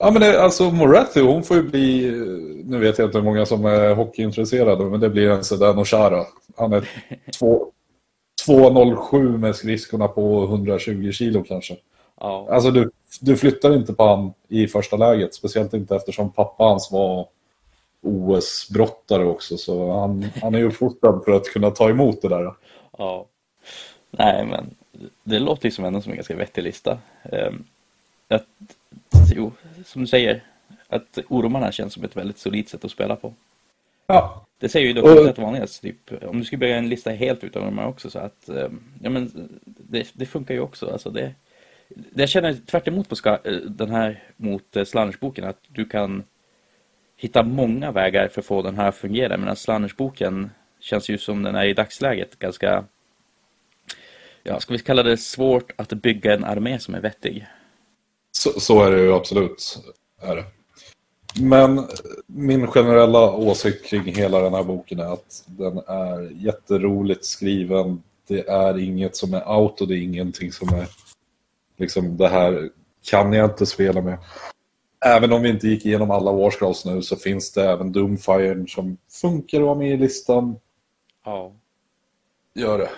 Ja men det, alltså Morathi hon får ju bli, nu vet jag inte hur många som är hockeyintresserade, men det blir en Sedano Chara. Han är två- 2,07 med skridskorna på 120 kilo kanske. Ja, Alltså du, du flyttar inte på han i första läget, speciellt inte eftersom pappa hans var OS-brottare också, så han, han är ju uppfostrad för att kunna ta emot det där. ja. Nej men, det låter ju som ändå som en ganska vettig lista. Ehm, att, jo, som du säger, att ormarna känns som ett väldigt solidt sätt att spela på. Ja, Det säger ju dock Och- att vanligast, typ, om du skulle bygga en lista helt utan här också så att, eh, ja men det, det funkar ju också. Alltså det, det jag känner tvärt emot på ska, eh, den här mot eh, Slanners-boken att du kan hitta många vägar för att få den här att fungera medan Slanners-boken känns ju som den är i dagsläget ganska, ja ska vi kalla det svårt att bygga en armé som är vettig. Så, så är det ju absolut. Är det. Men min generella åsikt kring hela den här boken är att den är jätteroligt skriven. Det är inget som är out och det är ingenting som är liksom det här kan jag inte spela med. Även om vi inte gick igenom alla Warscrolls nu så finns det även Doomfire som funkar att ha med i listan. Ja. Gör det.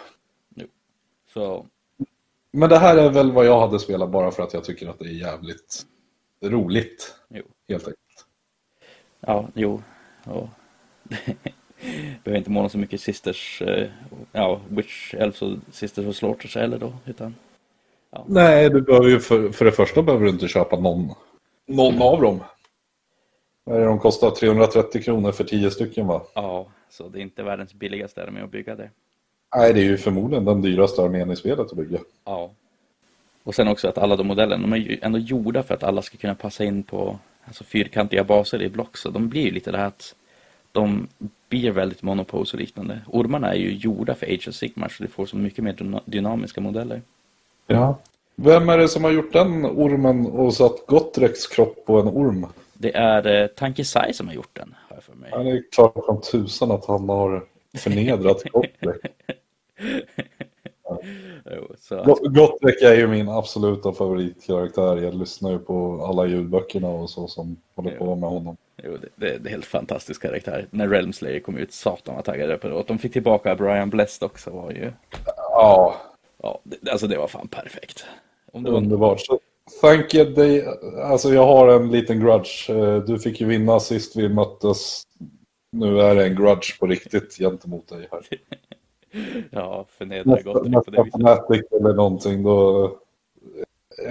Så, Men det här är väl vad jag hade spelat bara för att jag tycker att det är jävligt roligt. jo. Helt enkelt. Ja, jo. Och behöver inte måla så mycket Sisters, eh, ja, Witch Elves och Sisters och Slaughters heller då, utan Nej, du behöver ju för, för det första behöver du inte köpa någon, någon av dem. Vad är De kostar 330 kronor för 10 stycken va? ja, så det är inte världens billigaste armé att bygga det. Nej, det är ju förmodligen den dyraste armén i spelet att bygga. Ja. Och sen också att alla de modellerna, de är ju ändå gjorda för att alla ska kunna passa in på alltså fyrkantiga baser i block, så de blir ju lite det här att de blir väldigt monopose och liknande. Ormarna är ju gjorda för Age of Sigmar, så du får så mycket mer dyna- dynamiska modeller. Ja. Vem är det som har gjort den ormen och satt Gottreks kropp på en orm? Det är eh, Tanke Sai som har gjort den, har jag för mig. Ja, det är klart som tusan att han har förnedrat Gottrek. Jo, så att, Go- Gottrek är ju min absoluta favoritkaraktär. Jag lyssnar ju på alla ljudböckerna och så som håller på med honom. jo, det, det, det är helt fantastisk karaktär. När Realm Slayer kom ut, satan vad taggade jag på det. Och de fick tillbaka Brian Blessed också var ju... Ja, Ja, det, alltså det var fan perfekt. Om det var underbart. Så, thank you dig. Alltså jag har en liten grudge. Eh, Du fick ju vinna sist vi möttes. Nu är det en grudge på riktigt gentemot dig här. ja, förnedra gott på det viset. Eller någonting då...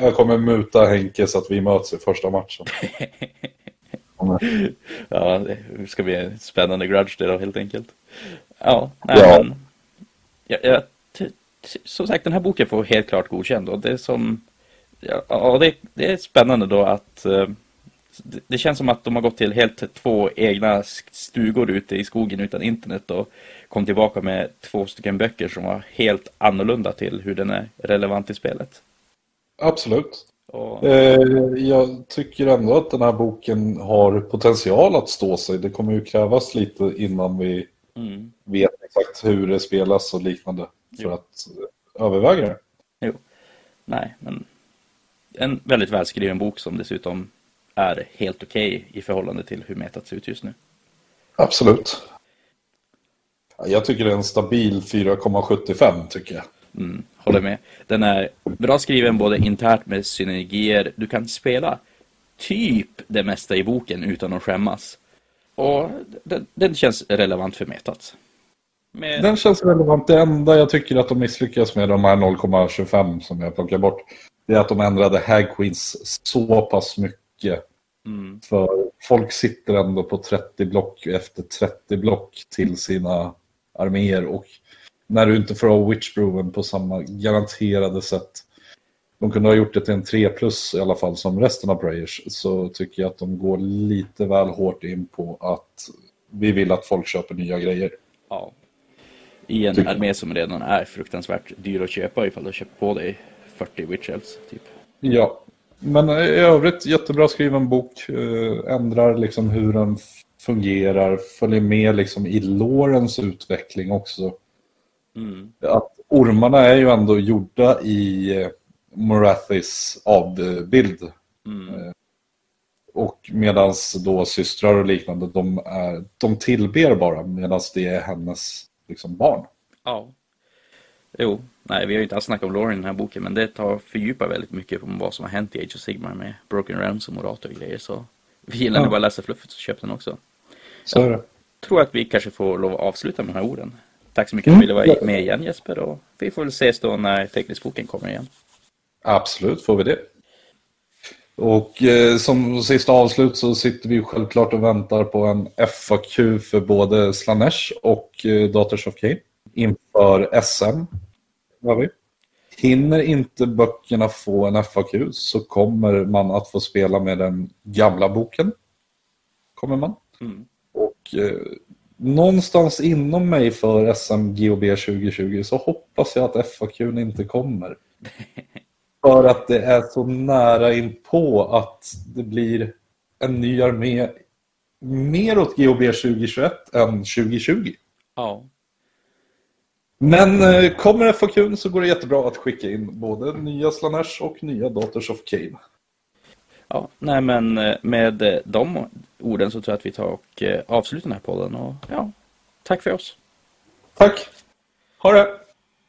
Jag kommer muta Henke så att vi möts i första matchen. Ja, det ska bli en spännande grudge det då helt enkelt. Ja, nej, Ja. men. Ja, ja, som sagt, den här boken får helt klart godkänd och det är som. Ja, ja det, det är spännande då att. Det, känns som att de har gått till helt två egna stugor ute i skogen utan internet och kom tillbaka med två stycken böcker som var helt annorlunda till hur den är relevant i spelet. Absolut. Och, Eh, jag tycker ändå att den här boken har potential att stå sig. Det kommer ju krävas lite innan vi mm, vet exakt hur det spelas och liknande för Jo. att eh, överväga det. Jo, nej, men en väldigt välskriven bok som dessutom är helt okej i förhållande till hur metat ser ut just nu. Absolut. Ja, Jag tycker det är en stabil 4,75 tycker jag. Mm, håller med. Den är bra skriven både internt med synergier. Du kan spela typ det mesta i boken utan att skämmas. Och den, den känns relevant för metat. Med, Den känns relevant. Det enda jag tycker att de misslyckas med de här 0,25 som jag plockar bort. Det är att de ändrade Hag Queens så pass mycket. Mm, För folk sitter ändå på 30 block efter 30 block till sina arméer. Och när du inte får ha Witchbroven på samma garanterade sätt. De kunde ha gjort det till en 3 plus i alla fall som resten av Prayers. Så tycker jag att de går lite väl hårt in på att vi vill att folk köper nya grejer. ja. I en Tycker armé som redan är fruktansvärt dyr att köpa ifall du köper på dig 40 Witch Elves, typ. Ja, men i övrigt jättebra skriven bok. Eh, ändrar liksom hur den fungerar, följer med liksom i lårens utveckling också. Mm, Att ormarna är ju ändå gjorda i eh, Morathis avbild. mm, Och medans då systrar och liknande, de, är, de tillber bara medan det är hennes liksom, barn. ja. Jo, nej, vi har ju inte alls snackat om Lauren i den här boken, men det tar fördjupar väldigt mycket om vad som har hänt i Age of Sigmar med Broken Realms och Morator och grejer. Så vi gillar Ja. ni bara läsa fluffet så köp den också. Så det. tror att vi kanske får lov att avsluta med de här orden. Tack så mycket för Mm. att du ville vara med igen Jesper och vi får väl ses då när tekniskboken kommer igen. Absolut får vi det. Och eh, som sista avslut så sitter vi självklart och väntar på en FAQ för både Slanesh och eh, Daughters of Cain inför SM. Har vi. Hinner inte böckerna få en FAQ så kommer man att få spela med den gamla boken. Kommer man. Mm. Och eh, någonstans inom mig för SM GOB 2020 så hoppas jag att FAQ inte kommer. för att det är så nära in på att det blir en ny armé mer åt GOB 2021 än 2020. Ja. Men eh, kommer FAQ så går det jättebra att skicka in både nya Slanesh och nya Daughters of Cain. ja, nej men eh, med eh, de orden så tror jag att vi tar och avslutar den här podden och ja, tack för oss. Tack! Ha det!